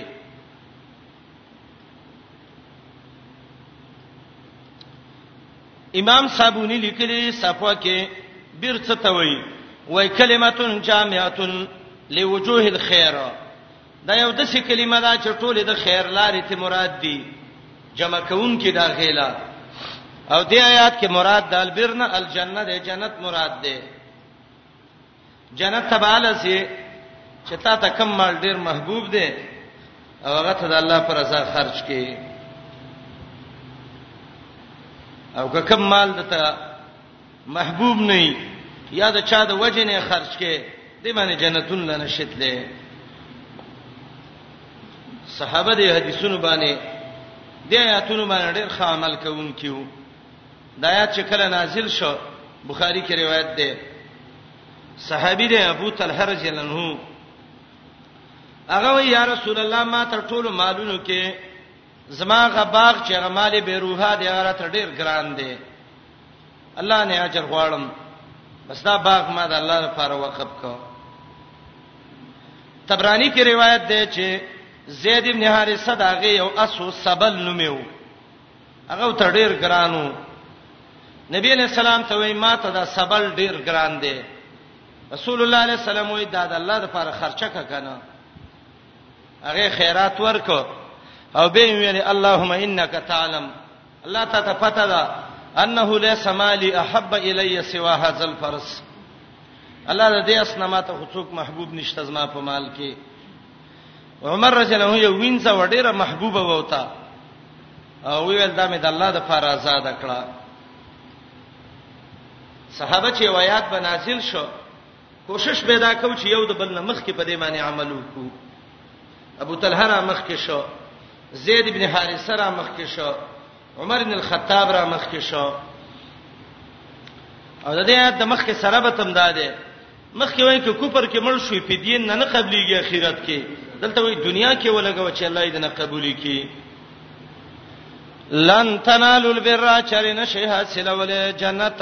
امام صابونی لیکلی صفه کې بیر څه ته وایي وای کلمتون جامعتون لوجوه الخير دا یو د څه کلمه ده چې ټوله د خیر لارې ته مراد دي جمع کون کې دا غیلا او دې آیات کې مراد د البرن الجنه د جنت مراد ده جنت تباله سي چې تا ته کم مال ډیر محبوب دي او هغه ته د الله پر رضا خرج کړي او که کم مال دته محبوب نه وي یا د چا د وجه نه خرج کې د باندې جنتون لنه شتلې صحابه دې حدیثونو باندې د آیاتونو باندې ډېر ښه عمل کوونکیو دا آیات چې کله نازل شو بخاری کې روایت ده صحابي دې ابو طلحه رضی الله عنه هغه وی یا رسول الله ما تر ټولو مالونو کې زما غ باغ چې هغه مال به روحه دی هغه تر ډیر ګران دی الله نه اجر غواړم بس دا باغ ما د الله لپاره وقف کو تبرانی کې روایت ده چې زید ابن حارثه داغه یو اسو سبل نومیو هغه تر ډیر ګرانو نبی علیہ السلام ته وای ما ته دا سبل ډیر ګران دی رسول الله علیه السلام وای دا د الله لپاره خرچه کنه هغه خیرات ورک او به ویل اللهم انک تعلم الله ته ته پته ده انه ليس مالي احب الي سوى هذا الفرس الله دې اسنما ته خصوص محبوب نشته زما په مال کې عمر رضی الله عنه یو وینځه وړیره محبوبه ووتا او ویل دا مې د الله د فار آزاد کړه صحابه چې ویات بنازل شو کوشش به دا کوو چې یو د بل نه مخ کې په دې باندې عمل وکړو ابو طلحه را مخ کې شو زید ابن حارثه را مخ کې شو عمر ابن الخطاب را مخ کې شو او د دې د مخ کې سره به تم داده مخ کې وایي چې کوپر کې مړ شوې په دین نه نه قبليږي اخرت کې دلته وایي دنیا کې ولګو چې الله دې نه قبولي کی لن تنالوا البر چرنه شي حاصله ولې جنت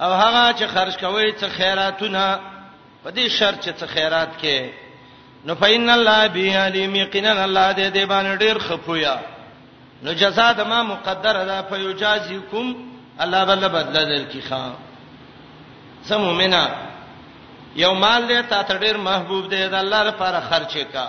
او هغه چې خرج کوي څه خیراتونه په دې شرط چې څه خیرات کې نو فین الله بی علیم یقینا الله دې دې باندې ډیر خپویا نو جزاء د ما مقدر ده فیجازیکم الله بل بدل درکې ښا سم مومنا یو مال دې تا ته ډیر محبوب دی د الله لپاره خرچه کا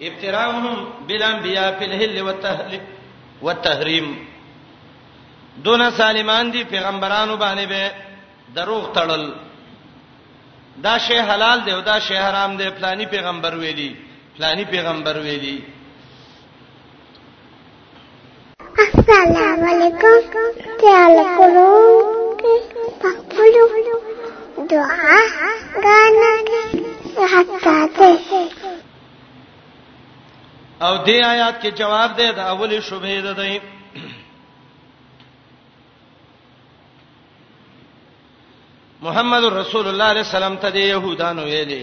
ابتراهم بالانبیاء فی الحل والتحلیم والتحریم دون سالمان دی پیغمبرانو باندې به دروغ تړل دا شی حلال دی او دا شی حرام دی فلانی پیغمبر ویلی فلانی پیغمبر ویلی السلام علیکم خیال کړو پخپلو دعا غانا حتا ته او دې آیات کې جواب دی د اولې شوبې ده دی محمد رسول الله علیه السلام ته د يهودانو ویلي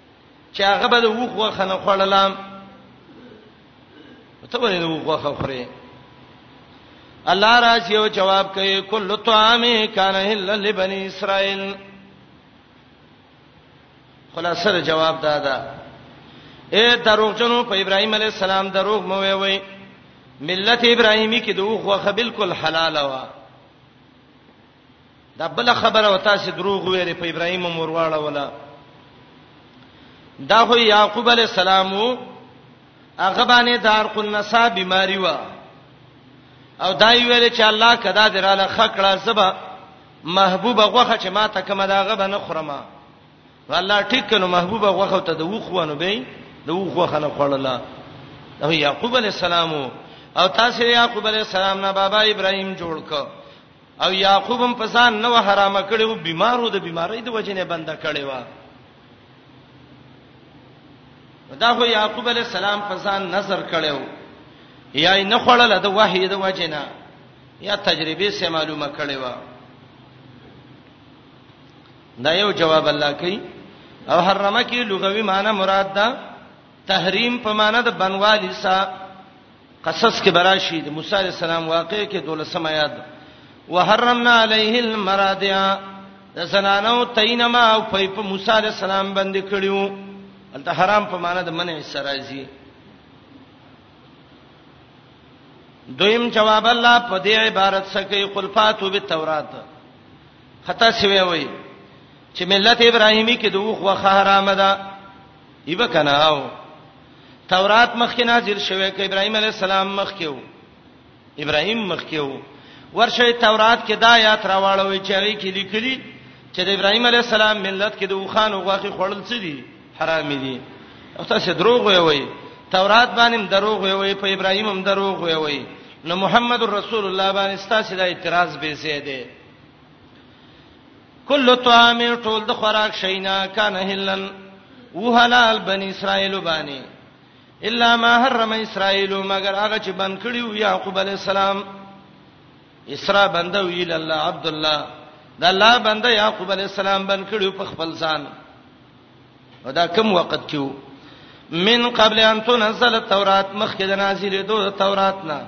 چې هغه به د وخ وخه نه خړلام ته به د وخ وخه خوري الله راځي او جواب کوي کل طعام کان هل لبنی اسرائیل خلاصه جواب دا ده اے دروغجنو په ابراهيم عليه السلام دروغ مو وی وی ملت ابراهيمي کې دوه خوخه بالکل حلاله و دا بل خبره او تاسو دروغ ویلې په ابراهیم مور واړه ولا دا خو یعقوب علی السلام هغه باندې دار قل نسا بیماری و او دا ویل چې الله کدا دراله خکړه زبا محبوبه غوخه چې ما ته کومه داغه بنه خرمه والله ټیک کنو محبوبه غوخه ته د وخوانو به د وخوخه نه خړله او یعقوب علی السلام او تاسو یعقوب علی السلام نه بابا ابراهیم جوړ ک او یعقوب هم په ځان نو حرام کړي او بیمارو د بیماری د وجې نه بنده کړي و دا خو یعقوب علی السلام په ځان نظر کړي و یا یې نه خړل د وحی د وجې نه یا تجربه سه معلومه کړي و دا یو جواب الله کوي او حرمه کې لغوي معنی مراد ده تحریم په معنی د بنوالی سره قصص کې براشي د موسی عليه السلام واقع کې دولسم آیات وحرمنا عليه المرادع د زنانو تینما او په موسی عليه السلام باندې کړیو الته حرام په معنی د منع سرازي دویم جواب الله په دې عبارت سکه خلفاتو به تورات خطا شوی وای چې ملت ابراهیمی کې دوه خو حرام ده ایبه کناو تورات مخکې نازل شوی ک ابراهيم عليه السلام مخکې وو ابراهيم مخکې وو ورشه تورات کې دا آیات راوړوي چې هغه کې لیکلي چې د ابراهيم عليه السلام ملت کې د وخانو غوخي خړل څه دي حرام دي او تاسو دروغ وي وي تورات باندې دروغ وي وي په ابراهيم هم دروغ وي وي نو محمد رسول الله باندې ستاسو د اعتراض به زیاده کل طعام ټول د خوراک شینا کان هلن و حلال بنی اسرائیل باندې الا ما حرم اسرائیل مگر هغه چې بن کړیو یعقوب علی السلام اسرا بنده ویل الله عبد الله د الله بنده یعقوب علی السلام بن کړیو په خپل ځان نو دا کم وخت کیو من قبل ان تنزل التوراۃ مخکې د نازلې دوه تورات نه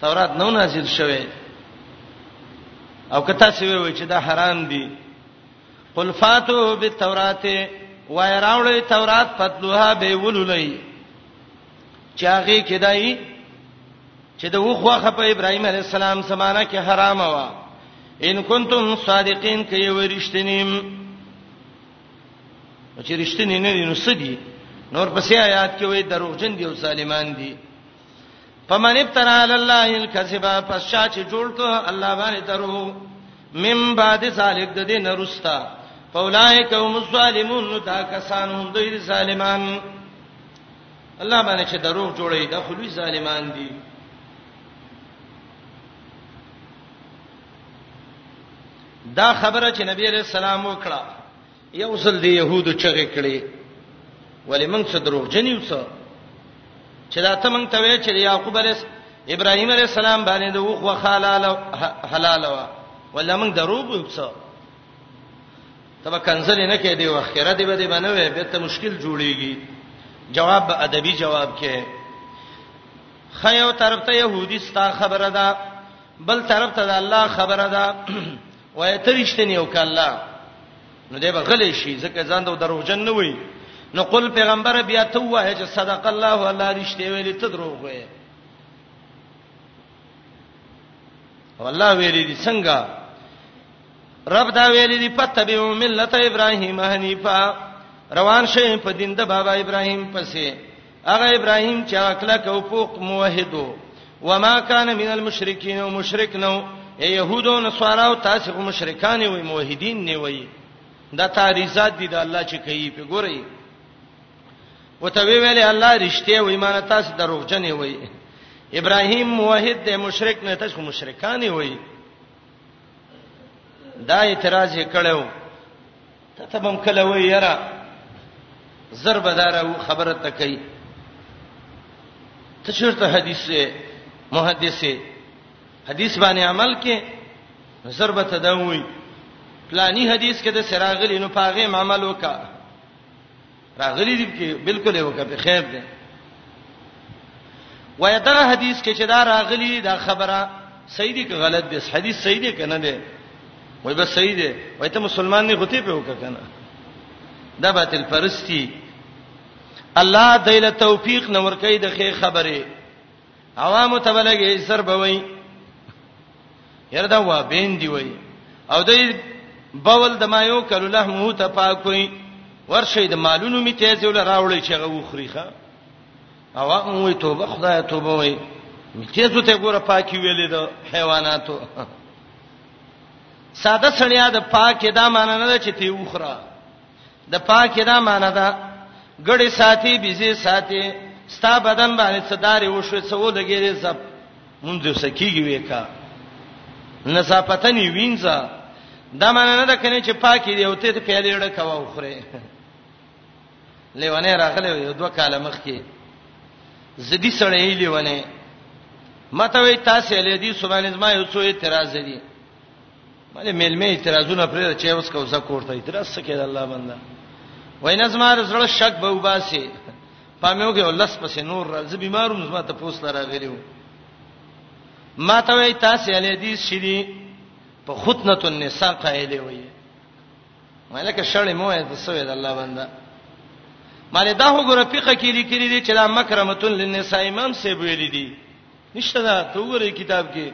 تورات نو نازل شوه او کته سی وی چې دا حرام دي قل فاتو بالتوراۃ وای راوړی تورات پتلوها به ولولای چاغي کدای چې د وخوخه په ابراهيم عليه السلام زمانہ کې حرام و ان کنتم صادقین کې ورشتنیم چې رښتینی نه دي نو سدي نور پسې آیات کې وایي دروغجن دي او ظالمان دي فمن ابترا علی الله الكذب پس شا چې جوړ کو الله باندې درو مم بعد ذالک د دې نرستا فولائک هم الظالمون دا کسان هم دوی ظالمان الله باندې چې درو جوړي دا خلوی ظالمان دي دا خبره چې نبی عليه السلام وکړه یو ځل دی يهودو چغې کړې ولې موږ څه دروغ جنیو څه چې دا ته موږ ته وې چې يعقوب عليه ابراهيم عليه السلام باندې د وخ وخلال حلال وا ولا موږ دروغ وڅو تبه کنزل نه کې دی وخیره دی به دی بنوي به ته مشکل جوړیږي جواب به ادبي جواب کې خیو طرف ته يهودي ستا خبره ده بل طرف ته د الله خبره ده وای ته رښتینی او کله نو دی به غلې شي ځکه ځان ته دروغجن نه وای نو قل پیغمبر بیا ته وای چې صدق الله الله رښتې ویلې ته دروغ وای والله ویلې دي څنګه رب دا ویلې دي پتبیو ملت ابراهیم حنیفا روان شې په دین د بابا ابراهیم پسې هغه ابراهيم چې اکلا کو پوق موحدو وما كان من المشرکین او مشرک نو يهودو نصارا او تاسو کوم مشرکان وي موحدین نه وي دا تعریزات دي د الله چې کوي په ګوري وته وی ویلې الله رښتیا وي مان تاسو دروغجن وي ابراهيم موحد د مشرک نه تاسو مشرکان وي دا اعتراض یې کړو ته تبم کله وې یرا زر بداره خبره تکي ته چیرته حدیث محدث حدیث باندې عمل کې ضربه تدوي پلانی حدیث کې د سراغلی نو پاغه عمل وکړه راغلی دی کې بالکل یو کته خیر دی وای دا حدیث کې چې دا راغلی دا خبره صحیح دی که غلط دی حدیث صحیح دی کنه دی وای بس صحیح دی وای ته مسلمان نه غوتی په وکړه کنه دا باطل پرستی الله دایله توفیق نور کوي د خې خبره عوامو ته بلګي سر بوي يردا و بین دی وای او دای بول د ما یو کلو له مو ته پاکوي ورشي د مالونو می تیز ول راوړی چې غو خريخه او مو توبه خدای توبه وای می تیز ته ګوره پاکي ویلې د حیواناتو ساده سړیا د پاکه دا معنی نه ده چې تی وخره د پاکه دا معنی ده ګړې ساتي بيزي ساتي ستا بدن باندې صدارې وشو څو لګېږي زب مونږ سکیږي وکا نصافتنی وینځه دا معنی نه ده کنه چې پاکي دی او ته ته پیالې ډه کوا وخره لیونه راغله یو دوه کال مخ کې زدي سړې لیونه ماته وی تاسو له دې سبحان زما یو څو اعتراض دي مله ملمه اعتراضونه پرې چې اوس کو زکور ته اعتراض سکه د الله بنده وینا زما زړه شک به وباسي پاموګه ولس پس نور راځي بیماروم زما ته پوس لره غلیو ما ته وی تاسو ال حدیث شری په ختنه النساء قائله وی ملک شړې مو ته سوې د الله بنده مله دا وګوره فقہ کې لیکلي دي چې دا مکرمتون للنساء امام سی ویلي دي نشته دا ته وګورې کتاب کې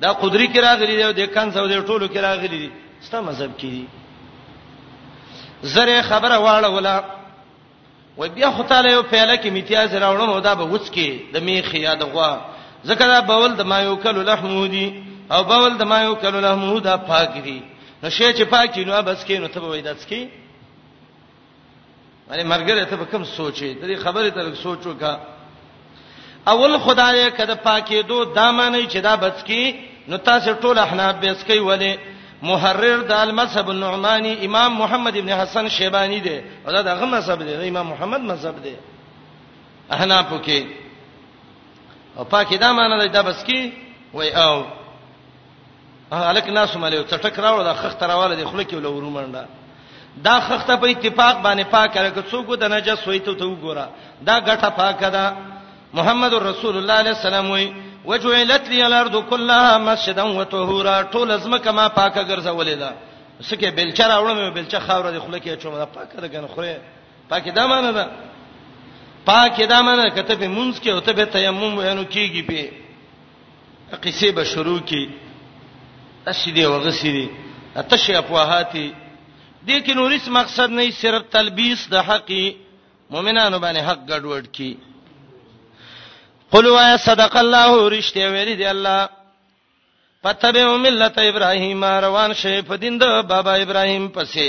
دا قدري کې راغلي دی او د کان څو د ټولو کې راغلي دي ستا مذهب کې دي زره خبره واړه ولا و بیا خو تعالی یو پیاله کې امتیاز راوړم او دا به وڅ کې د میخ یا د غوا ځکه دا بول د ما یو کلو لحمو دي او بول د ما یو کلو لحمو دا پاک دي نو شی چې پاک نو بس کې نو ته به وای داس کې باندې مرګره ته کوم سوچې ته خبره تر سوچو کا اول خدای کده پاکې دو دا معنی چې دا بچ کی نو تاسو ټول احناف بیس کوي ولې محرر د المذهب النعماني امام محمد ابن حسن شیبانی دی او دا دغه مذهب دی امام محمد مذهب دی احناف کې او پاکې دا معنی دا بس کی وای او الک ناس ملو چټک راوړ دا خخ تراواله د خلک ول ورومنده دا خخته په اتفاق باندې پاک کړه که څوک د نجس وې ته وګوره دا ګټه پاکه ده محمد رسول الله علیه السلام وی وجعلت لي الارض كلها مسجدا وطهورا ټول ازمکه ما پاکه ګرځولې ده سکه بلچ راوړم بلچ خاور د خلک یې چوم دا پاکه ده کنه خوره پاکه دا معنی ده پاکه دا معنی کته په مونږ کې او ته به تیمم وینو کیږي په قصې به شروع کی اسی دی وغسی دی تشه افواهاتی دې کې نورس مقصد نه صرف تلبیس د حقي مؤمنانو باندې حق ګډوډ کی قلوا صدق الله رشته ویری دی الله پتبه ملت ابراهیم روان شي په دین د بابا ابراهیم پسې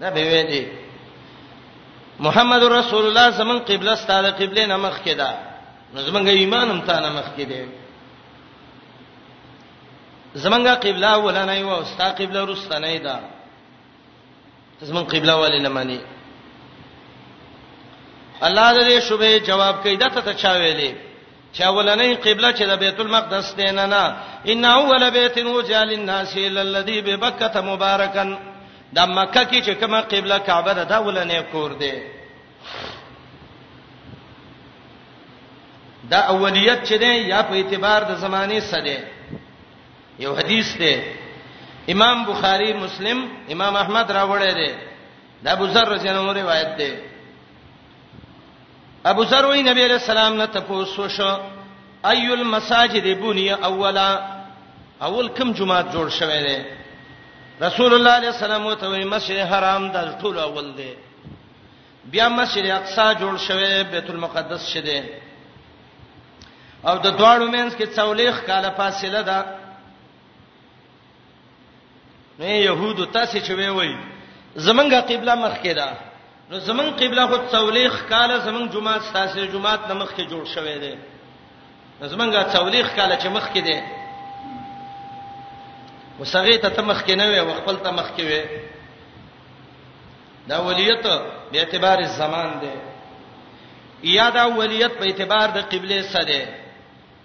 دا به وې دي محمد رسول الله زمون قبله ستاده قبله نه مخ کې ده نو زمونږ ایمان هم تا نه مخ کې ده زمونږه قبله ولنه یو او ستا قبله روسته نه ده زمون قبله ولې نه مانی الله دې شوبه جواب کوي دا ته چا ویلې چې اولنې قبله چې د بیت المقدس دی نه نه ان اول بیت وجال الناس الذي ببکه مبارکن د مکه کې چې کومه قبله کعبه ده دا ولنې کور دی دا اولیت چې دی یا په اعتبار د زمانه سره یو حدیث دی امام بخاری مسلم امام احمد راوړی دی دا ابو ذر رضی الله عنه روایت دی ابو ذر وی نبی علیہ السلام نه تاسو شو ايو المساجد بني اولا اول کوم جمعه جوړ شوه دی رسول الله علیه السلام ته وی مسجد حرام د ټول اول دی بیا مسجد اقصا جوړ شوه بیت المقدس شته او د دواړو مینس کې څولېخ کاله فاصله ده نه يهودو تاسو چې وی وی زمونږه قبله مخ کې ده نو زمون قبله خو څولېخ کاله زمون جمعه تاسو جمعه نه مخ کې جوړ شوی دی زمونږه څولېخ کاله چې مخ کې دی وسغه ته تمخ کې نه وي خپل تمخ کې وي دا ولیت به اعتبار زمان دی یا دا ولیت په اعتبار د قبله سره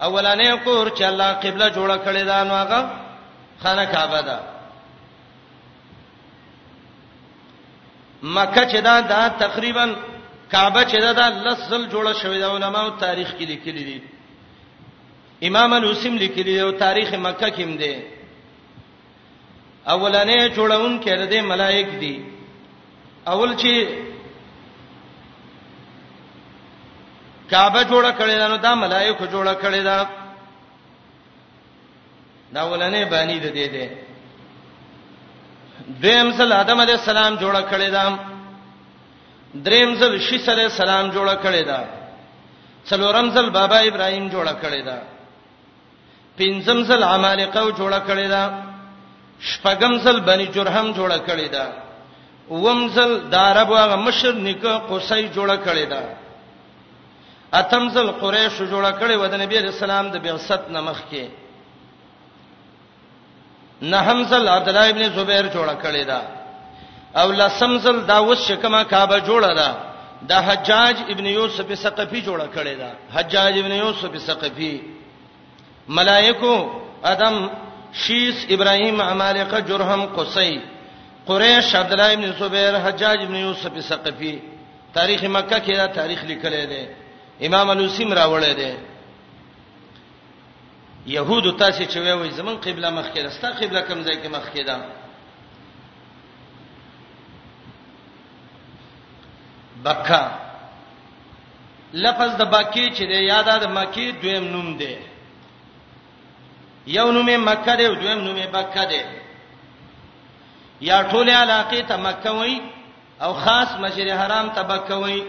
اولانې کور چې الله قبله جوړه کړې ده نو هغه خانه کعبه ده مکه چې دا دا تقریبا کعبه چې دا, دا لسل جوړه شوې ده علماو تاریخ کې لیکلي دي امام الحسین لیکلي دی او تاریخ مکه کې هم دی اولنې جوړون کې د ملائک دي اول چې کعبه جوړه کړې ده نو دا ملائکه جوړه کړې ده دا ولنې باندې د دې ده دیم سل آدم علی السلام جوړه کړې ده دریم سل شیس علی السلام جوړه کړې ده څلورم سل بابا ابراهیم جوړه کړې ده پنځم ځل عمالقه او جوړه کړی دا شپږم ځل بنی جرهم جوړه کړی دا وم ځل د عربو هغه مشر نکه قصي جوړه کړی دا اتم ځل قریش جوړه کړی و د نبی رسول الله د بعثت نمخ کې نه همزل عبد الله ابن زبیر جوړ کړی دا او لسمزل دا وس شکما کعبه جوړه ده د حجاج ابن یوسف ثقفی جوړ کړی دا حجاج ابن یوسف ثقفی ملائکو ادم شیس ابراهیم عمالقه جرهم قصی قریش عبد الله ابن زبیر حجاج ابن یوسف ثقفی تاریخ مکه کې دا تاریخ لیکل دی امام الوسیم راوړی دی يهودو تاسو چې وایي زمون قبله مخ کې ده ستا قبله کوم ځای کې مخ کې ده بکا لفظ د باکی چې د یاده د مکی دویم نوم دی یو نومه مکه دی او دویم نومه بکه دی یا ټوله علاقه ته مکه وای او خاص مسجد حرام ته بکه وای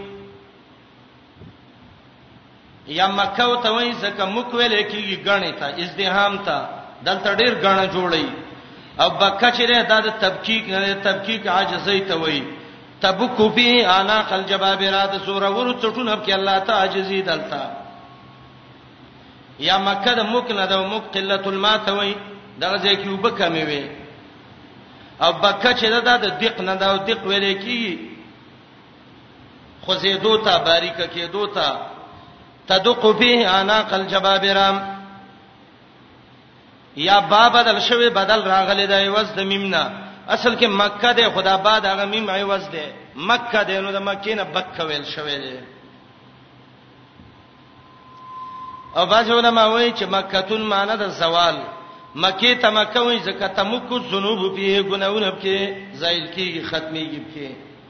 یا مکه او ته وای زکه مک ویل کیږي غنی ته ازدهام ته دلته ډیر غنه جوړی او بکه چې دا د تبکیک نه تبکیک عاجزی ته وای تبکو فی انا خل جبابرا د سوره ور چټونه په الله ته عاجزی دلته یا مکه د مک نه د مک قلت الماء ته وای دغه ځکه یو بکه می وی او بکه چې دا د دق نه دا دق ویل کیږي خوځېدو ته باریک کېدو ته تدق به اناق الجبابرام یا با بدل شوی بدل راغلی دی وز د میمنا اصل کې مکه ده خدا باد هغه میم عوض ده مکه ده نو د مکې نه بکه ویل شوی دی او باز علماء وایي چې مکه تون معنی د زوال مکه ته مکه وایي ځکه تمکو ذنوب په ګناونه کې زایل کیږي ختميږي په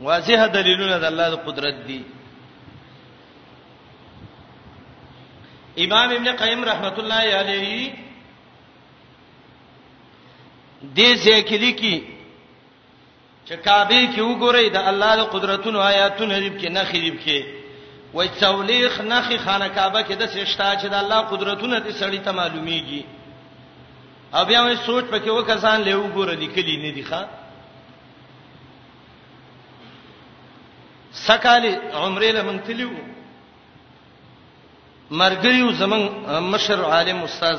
واضح دلیلونه د الله د قدرت دي امام ابن قیم رحمت الله علیه دې ځکه لیکي چې کعبه کې وګورئ د الله د قدرتونو آیاتونه دې کې نه خېب کې وای څولېخ نخې خانه کعبه کې د سشتا چې د الله قدرتونه دې سړی ته معلومیږي او بیا وای سوچ پکې وکسان له وګوره لیکلي نه دي ښا سکاله عمره لمن تلیو مرګریو زمون مشر عالم استاد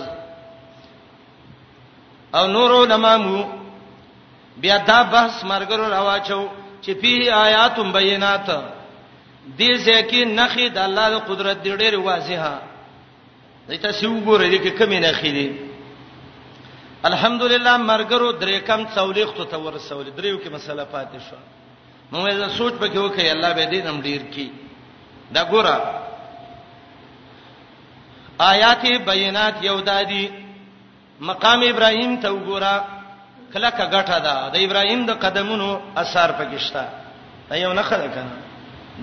او نور علماء مو بیا دا بحث مرګرو راواچو چې فيه آیات بینات دې ځکه نخې د الله د قدرت ډېر واضحه دې تاسو وګورئ دې کې کمی نه خېدي الحمدلله مرګرو درې کم څولېختو ته ورسول دریو کې مسله پاتې شو نو زه سوچ پکې وکړ الله به دې نم ډیر کی دا ګوره آیات بینات یو دادی مقام ابراهیم ته وګوره کله کا غټه ده د ابراهیم د قدمونو اثر پکښتا دا یو نه خره کنه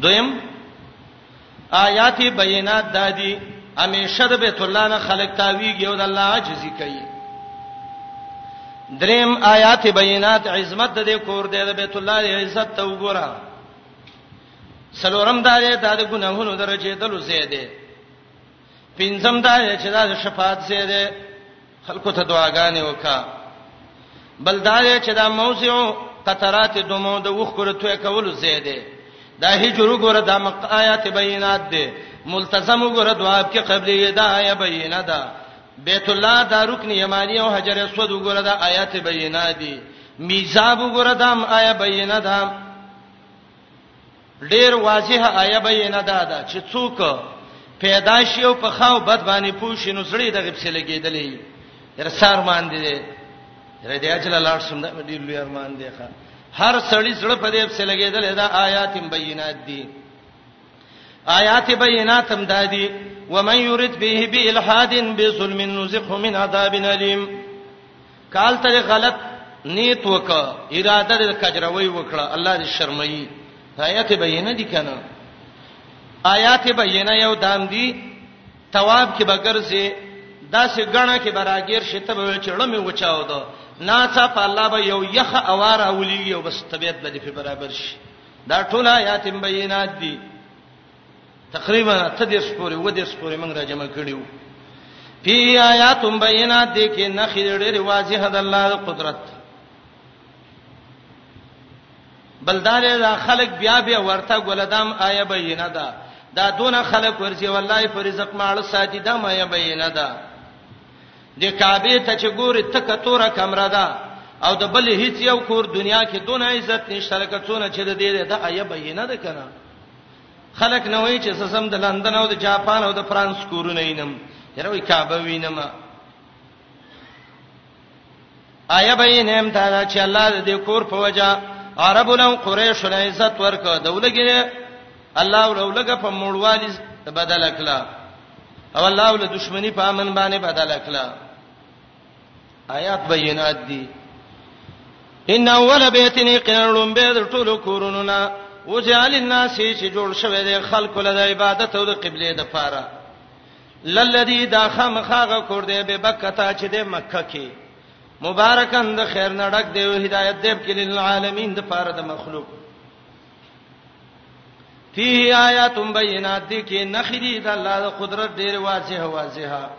دویم آیات بینات دادی همیشه د بیت الله نه خلق تاویږي او د الله عاجزی کوي دریم آیات بینات عظمت د دې کور دی د بیت الله د عزت ته وګوره سلورم دارې د ګناهونو درجه دلو زیاده پنځم دا چې دا شفاعت ځای دی خلکو ته دعاګانې وکا بل دا چې دا موضع قطرات دمو د وخ کور توې کول ځای دی دا هجر ګوره د آیات بینات دی ملتزم ګوره دعا کې قبلې دا آیه بینه ده بیت الله دا رکن یمانی او حجر اسود ګوره دا آیات بینات دي میزاب ګوره دا آیه بینه ده ډیر واضح آیه بینه ده دا چې څوک پیدا شي او په خاو بد باندې پوښي نو زړه دغه په لګیدلې ارسار مان دي را دې اجل لاړ سم دا ډیر لوی ارمان دی ښا هر سړی زړه په دې په لګیدلې دا آیات بینات دي آیات بینات هم دادي ومن یرید به بالحاد بظلم نزقه من عذاب الیم کال ته غلط نیت وک اراده د کجروي وکړه الله دې شرمایي آیات بینه دي کنه آیات بینه یو دام دي تواب کې بغرزه داسې غڼه کې براګیر شته به چړمې وچاو دو ناڅه په الله به یو یخ اوار اولی یو بس طبيعت به دې په برابر شي دا ټول آیات بینات دي تقریبا اته دېرش پورې اووه دېرش پورې موږ را جمع کړي وو فی آیات بینات دې کې نخې ډېرې واضح د الله د قدرت بلدار دا خلک بیا بیا ورته ګلدام آیه بینه ده دا دون خلک ورځي والله پر رزق مال ساتي دا ما یې بینه ده د کعبه ته چې ګوري تک توره کمره ده او د بل هیڅ یو کور دنیا کې دون عزت نشته لکه څونه چې د دې د آیه بینه ده کنه خلک نه وای چې سم د لندن او د جاپان او د فرانس کورونه وینم یره وی کعبه وینم آیا بینم تا چې الله دې کور په وجا عربو لو قریش له عزت ورکړه دولګره الله ولولګه په موړوالي بدل کړه او الله ول دښمنی په امن باندې بدل کړه آیات بینات دي ان اول بیتن قرن به د ټولو کورونو نه وجعل الناس چې جوړ شوی دی خلق له عبادت او د قبله د پاره للذي دا خامخاغه کور دی به بکتا چې د مکه کې مبارکان د خیر نه ډک دی او هدایت دی په للعالمین د پاره د مخلوق فيه آیات بینات دي کې نخری د الله د قدرت ډېر واضح واضحه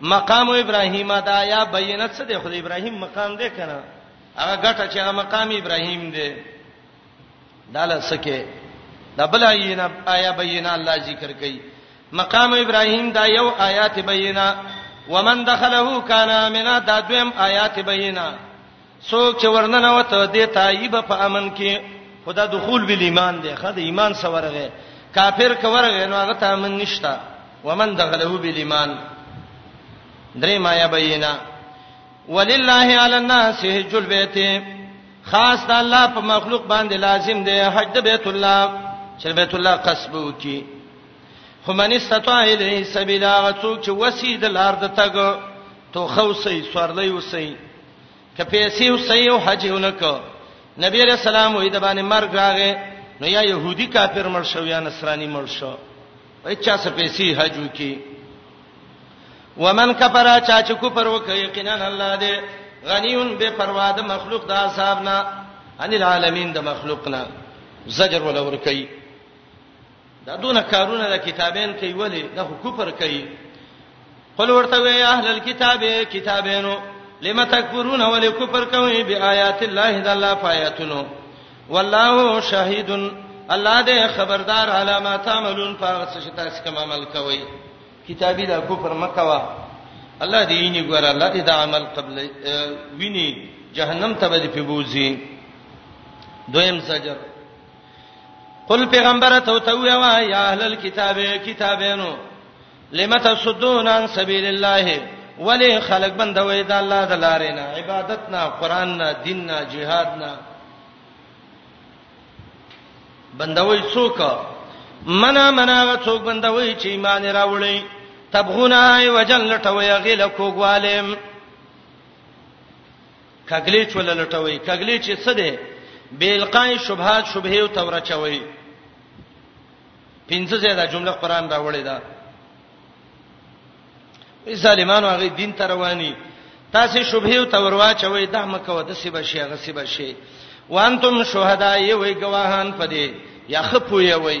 مقام ابراهیم دا یا بینت څه دی خو د ابراهیم مقام دی کنه هغه ګټه چې هغه مقام ابراهیم دی داله سکه دا بل اینا آیا بینا الله ذکر کوي مقام ابراهیم دا یو آیات بینا ومن دخله کان امنا دا دویم آیات بینا څوک چې ورننه وته د تایب په امن کې خدا دخول بل ایمان دی خدا ایمان سورغه کافر کورغه نو هغه ته امن نشتا ومن دخله بل ایمان درې ما یا بینا ولله علی الناس حج البیت خاص د الله په مخلوق باندې لازم دی حج د بیت الله چې بیت الله قصب وکي خو من استطاع الیه سبیلا غڅوک چې وسید لار د تګ تو خوسی سورلی وسی که پیسې وسې او حج ونکو نبی علیہ السلام وې د باندې مرګ راغې نو یا يهودي کافر مړ شو یا نصراني مړ شو وای چا څه پیسې حج وکي ومن کفر چا چې کفر وکړي یقینا الله دې غنیون بے پروا د مخلوق د حساب نه ان العالمین د مخلوق نه زجر ولا ور کوي دا دونه کارونه د کتابین کوي ولی د کفر کوي قل ورته وی اهل الكتاب کتابینو لم تکفرون ولی کفر کوي بیاات الله د الله فایاتونو والله شهید الله دې خبردار علامه تعملون په هغه څه تاسو کوم عمل کوي کتابی دا کفر مکوا الله دې یې ګور الله دې دا عمل قبل ویني جهنم ته به دې په بوزي دویم سجر قل پیغمبر ته تو ویوا یا اهل الكتاب کتابینو لم تصدون عن سبیل الله ولی خلق بندوي د الله د لارې نه عبادت نه قران نه دین نه جهاد نه بندوي څوک منا منا څوک بندوي چې ایمان راوړي تبغونه وجل لټوي غل کوګوالم کګلیچ وللټوي کګلیچ څه دی بیلقای شبهات شبهه او تورچوي پنځه زیاده جمله قران راوړې ده ای ظالمانو هغه دین تر رواني تاسو شبهه او تورواچوي د مکو د سی بشي هغه سی بشي وانتم شهدا یوي گواهان پدې یا خپو یوي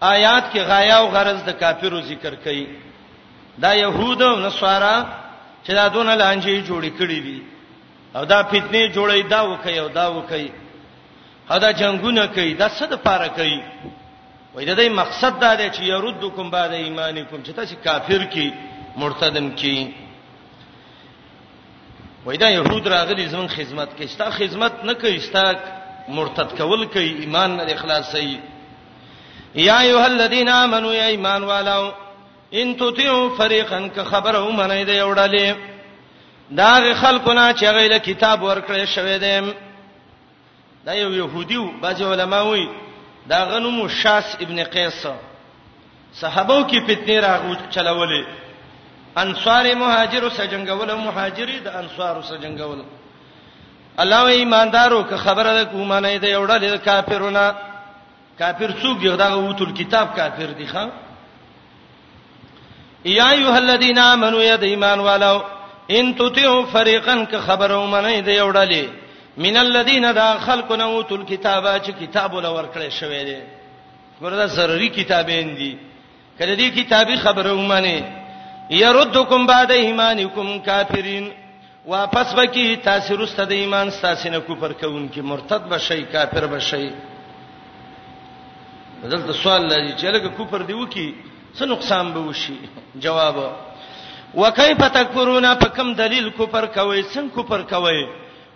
آیات کې غایا او غرض د کافرو ذکر کړي دا يهود او نصارا چې دا دون لانجې جوړې کړې دي او دا فتنه جوړې دا وکي او دا وکي هدا جنگونه کوي دا څه د پاره کوي وای دا د مقصد دا دی چې يردکم بعد ایمانکم چې تاسو کافر کی مرتدن کی وای دا يهود راغلي زمون خدمت کوي ستا خدمت نه کوي ستا مرتد کول کوي ایمان نه اخلاصي یا ایه الذین آمنو یا ایمان والو ان تطیعوا فريقا که خبر او منی دی وړلې دا خلکونه چې غیله کتاب ورکړې شوی دی دا یو يهودیو بعض علما وایي دا غنمو شاس ابن قیس صحابو کې فتنه راغو چلولې انصار مهاجرو سره جنگول مهاجری د انصارو سره جنگول الله و ایماندارو که خبره ده کومه نه ده یوړل کافرونه کافر څوک دی دا اوتل کتاب کافر دی ښا یا ایه الذین آمنو یا د ایمان والو ان تطیعوا فريقا ک خبرو منی دی وړلې من الذین دا خلقنا اوتل کتابا چې کتاب ول ورکړې شوې دي ګوردا ضروري کتابین دي کله دې کتابي خبره ومني يردكم بعد ايمانكم كافرين واپس وکي تاسو رسته د ایمان تاسو نه کوپر کوونکي مرتد بشي کافر بشي دلته سوال لري چې لکه کوپر دی وکي څه نقصان به وشي جواب وکيف تکفرون فکم دلیل کوپر کوي څنګه کوپر کوي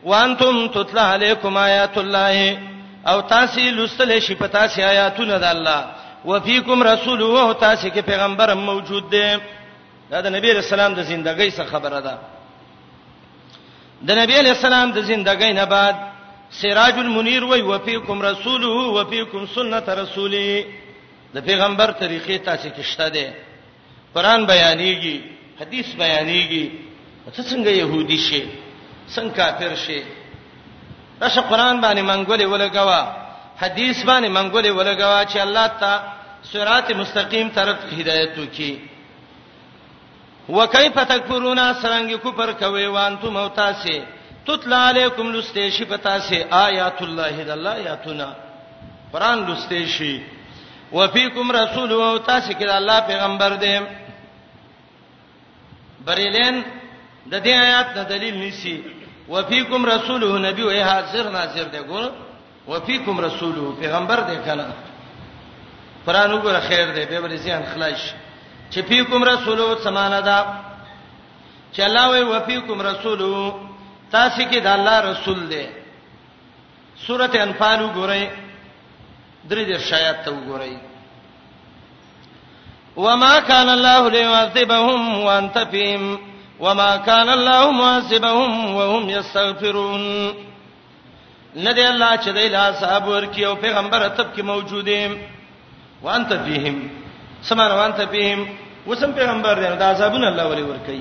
وانتم تتلى عليكم آيات الله او تاسو لستل شي په تاسو آیاتونه د الله وفيكم رسوله او تاسو کې پیغمبر موجود دی دا د نبی رسول الله د ژوندۍ څخه خبره ده د نبی علی السلام د ژوندۍ نه بعد سراج المنیر وی وفيكم رسوله وفيكم سنت رسوله د پیغمبر طریقې تاسو کې شته ده قران بیانېږي حدیث بیانېږي ته څنګه يهودي شي څنګه کافر شي راشه قران باندې منګولې ولګوا حدیث باندې منګولې ولګوا چې الله تا صراط مستقیم طرف هدایت وکي وکيف تکفرون سرنګ کفر کوي وانتم او تاسو تطلع علیکم لستیشی پتا سه آیات الله د الله آیاتنا قران لستیشی وفيکم رسول او تاسو کې الله پیغمبر دی بریلین د دې آیات د دلیل نسی وفيکم رسول نبی وه حاضر ناظر دی ګور وفيکم رسول پیغمبر دی کنه قران وګوره خیر دی به ورې ځان خلاص چې فيکم رسول سمانه دا چې الله وی وفيکم رسول تاسو کې د الله رسول دی سورته انفال وګورئ درې دېرش آیات ته وګورئ وما كان الله ليعذبهم وانت فيهم وما كان الله معذبهم وهم يستغفرون ندی الله چې دی لا صاحب ورکی او پیغمبر تب کې موجوده وانت فيهم سمان وانت فيهم وسم پیغمبر دی دا صاحبون الله ولي ورکی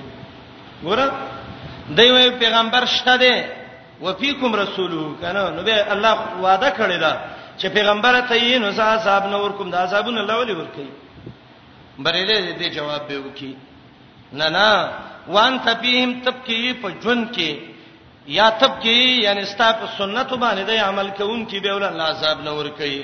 ګوره دی وی پیغمبر شته دی وفيکم رسوله کنه نو به الله وعده کړی دا چې پیغمبر ته یې نو صاحب نو ورکوم دا صاحبونه الله ولي ورکي بریلې دې جواب به وکي نه نه وان تپیم تبکی په جون کې یا تبکی یعنی ستاسو سنت باندې د عمل کوونکی به ول الله صاحب نو ورکي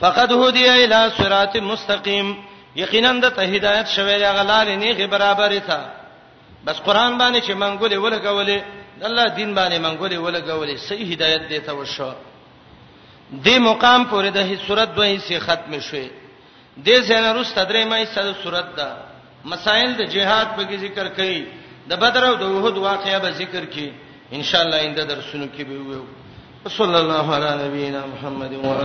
فقد هدی الی صراط مستقیم یقینا د ته هدایت شوی دی غلار نه غي برابر ته بس قران باندې چې منګولې ولګولې د الله دین باندې منګولې ولګولې صحیح هدایت دی ته وشو د مقام پورې د هیڅ صورت دوی سي ختم شوه د زنه روس تدریمه ایسه د صورت ده مسائل د جهاد په ذکر کړي د بدر او د احد واقعیا به ذکر کړي ان شاء الله انده درسونو کې به وي صلی الله علی نبینا محمد و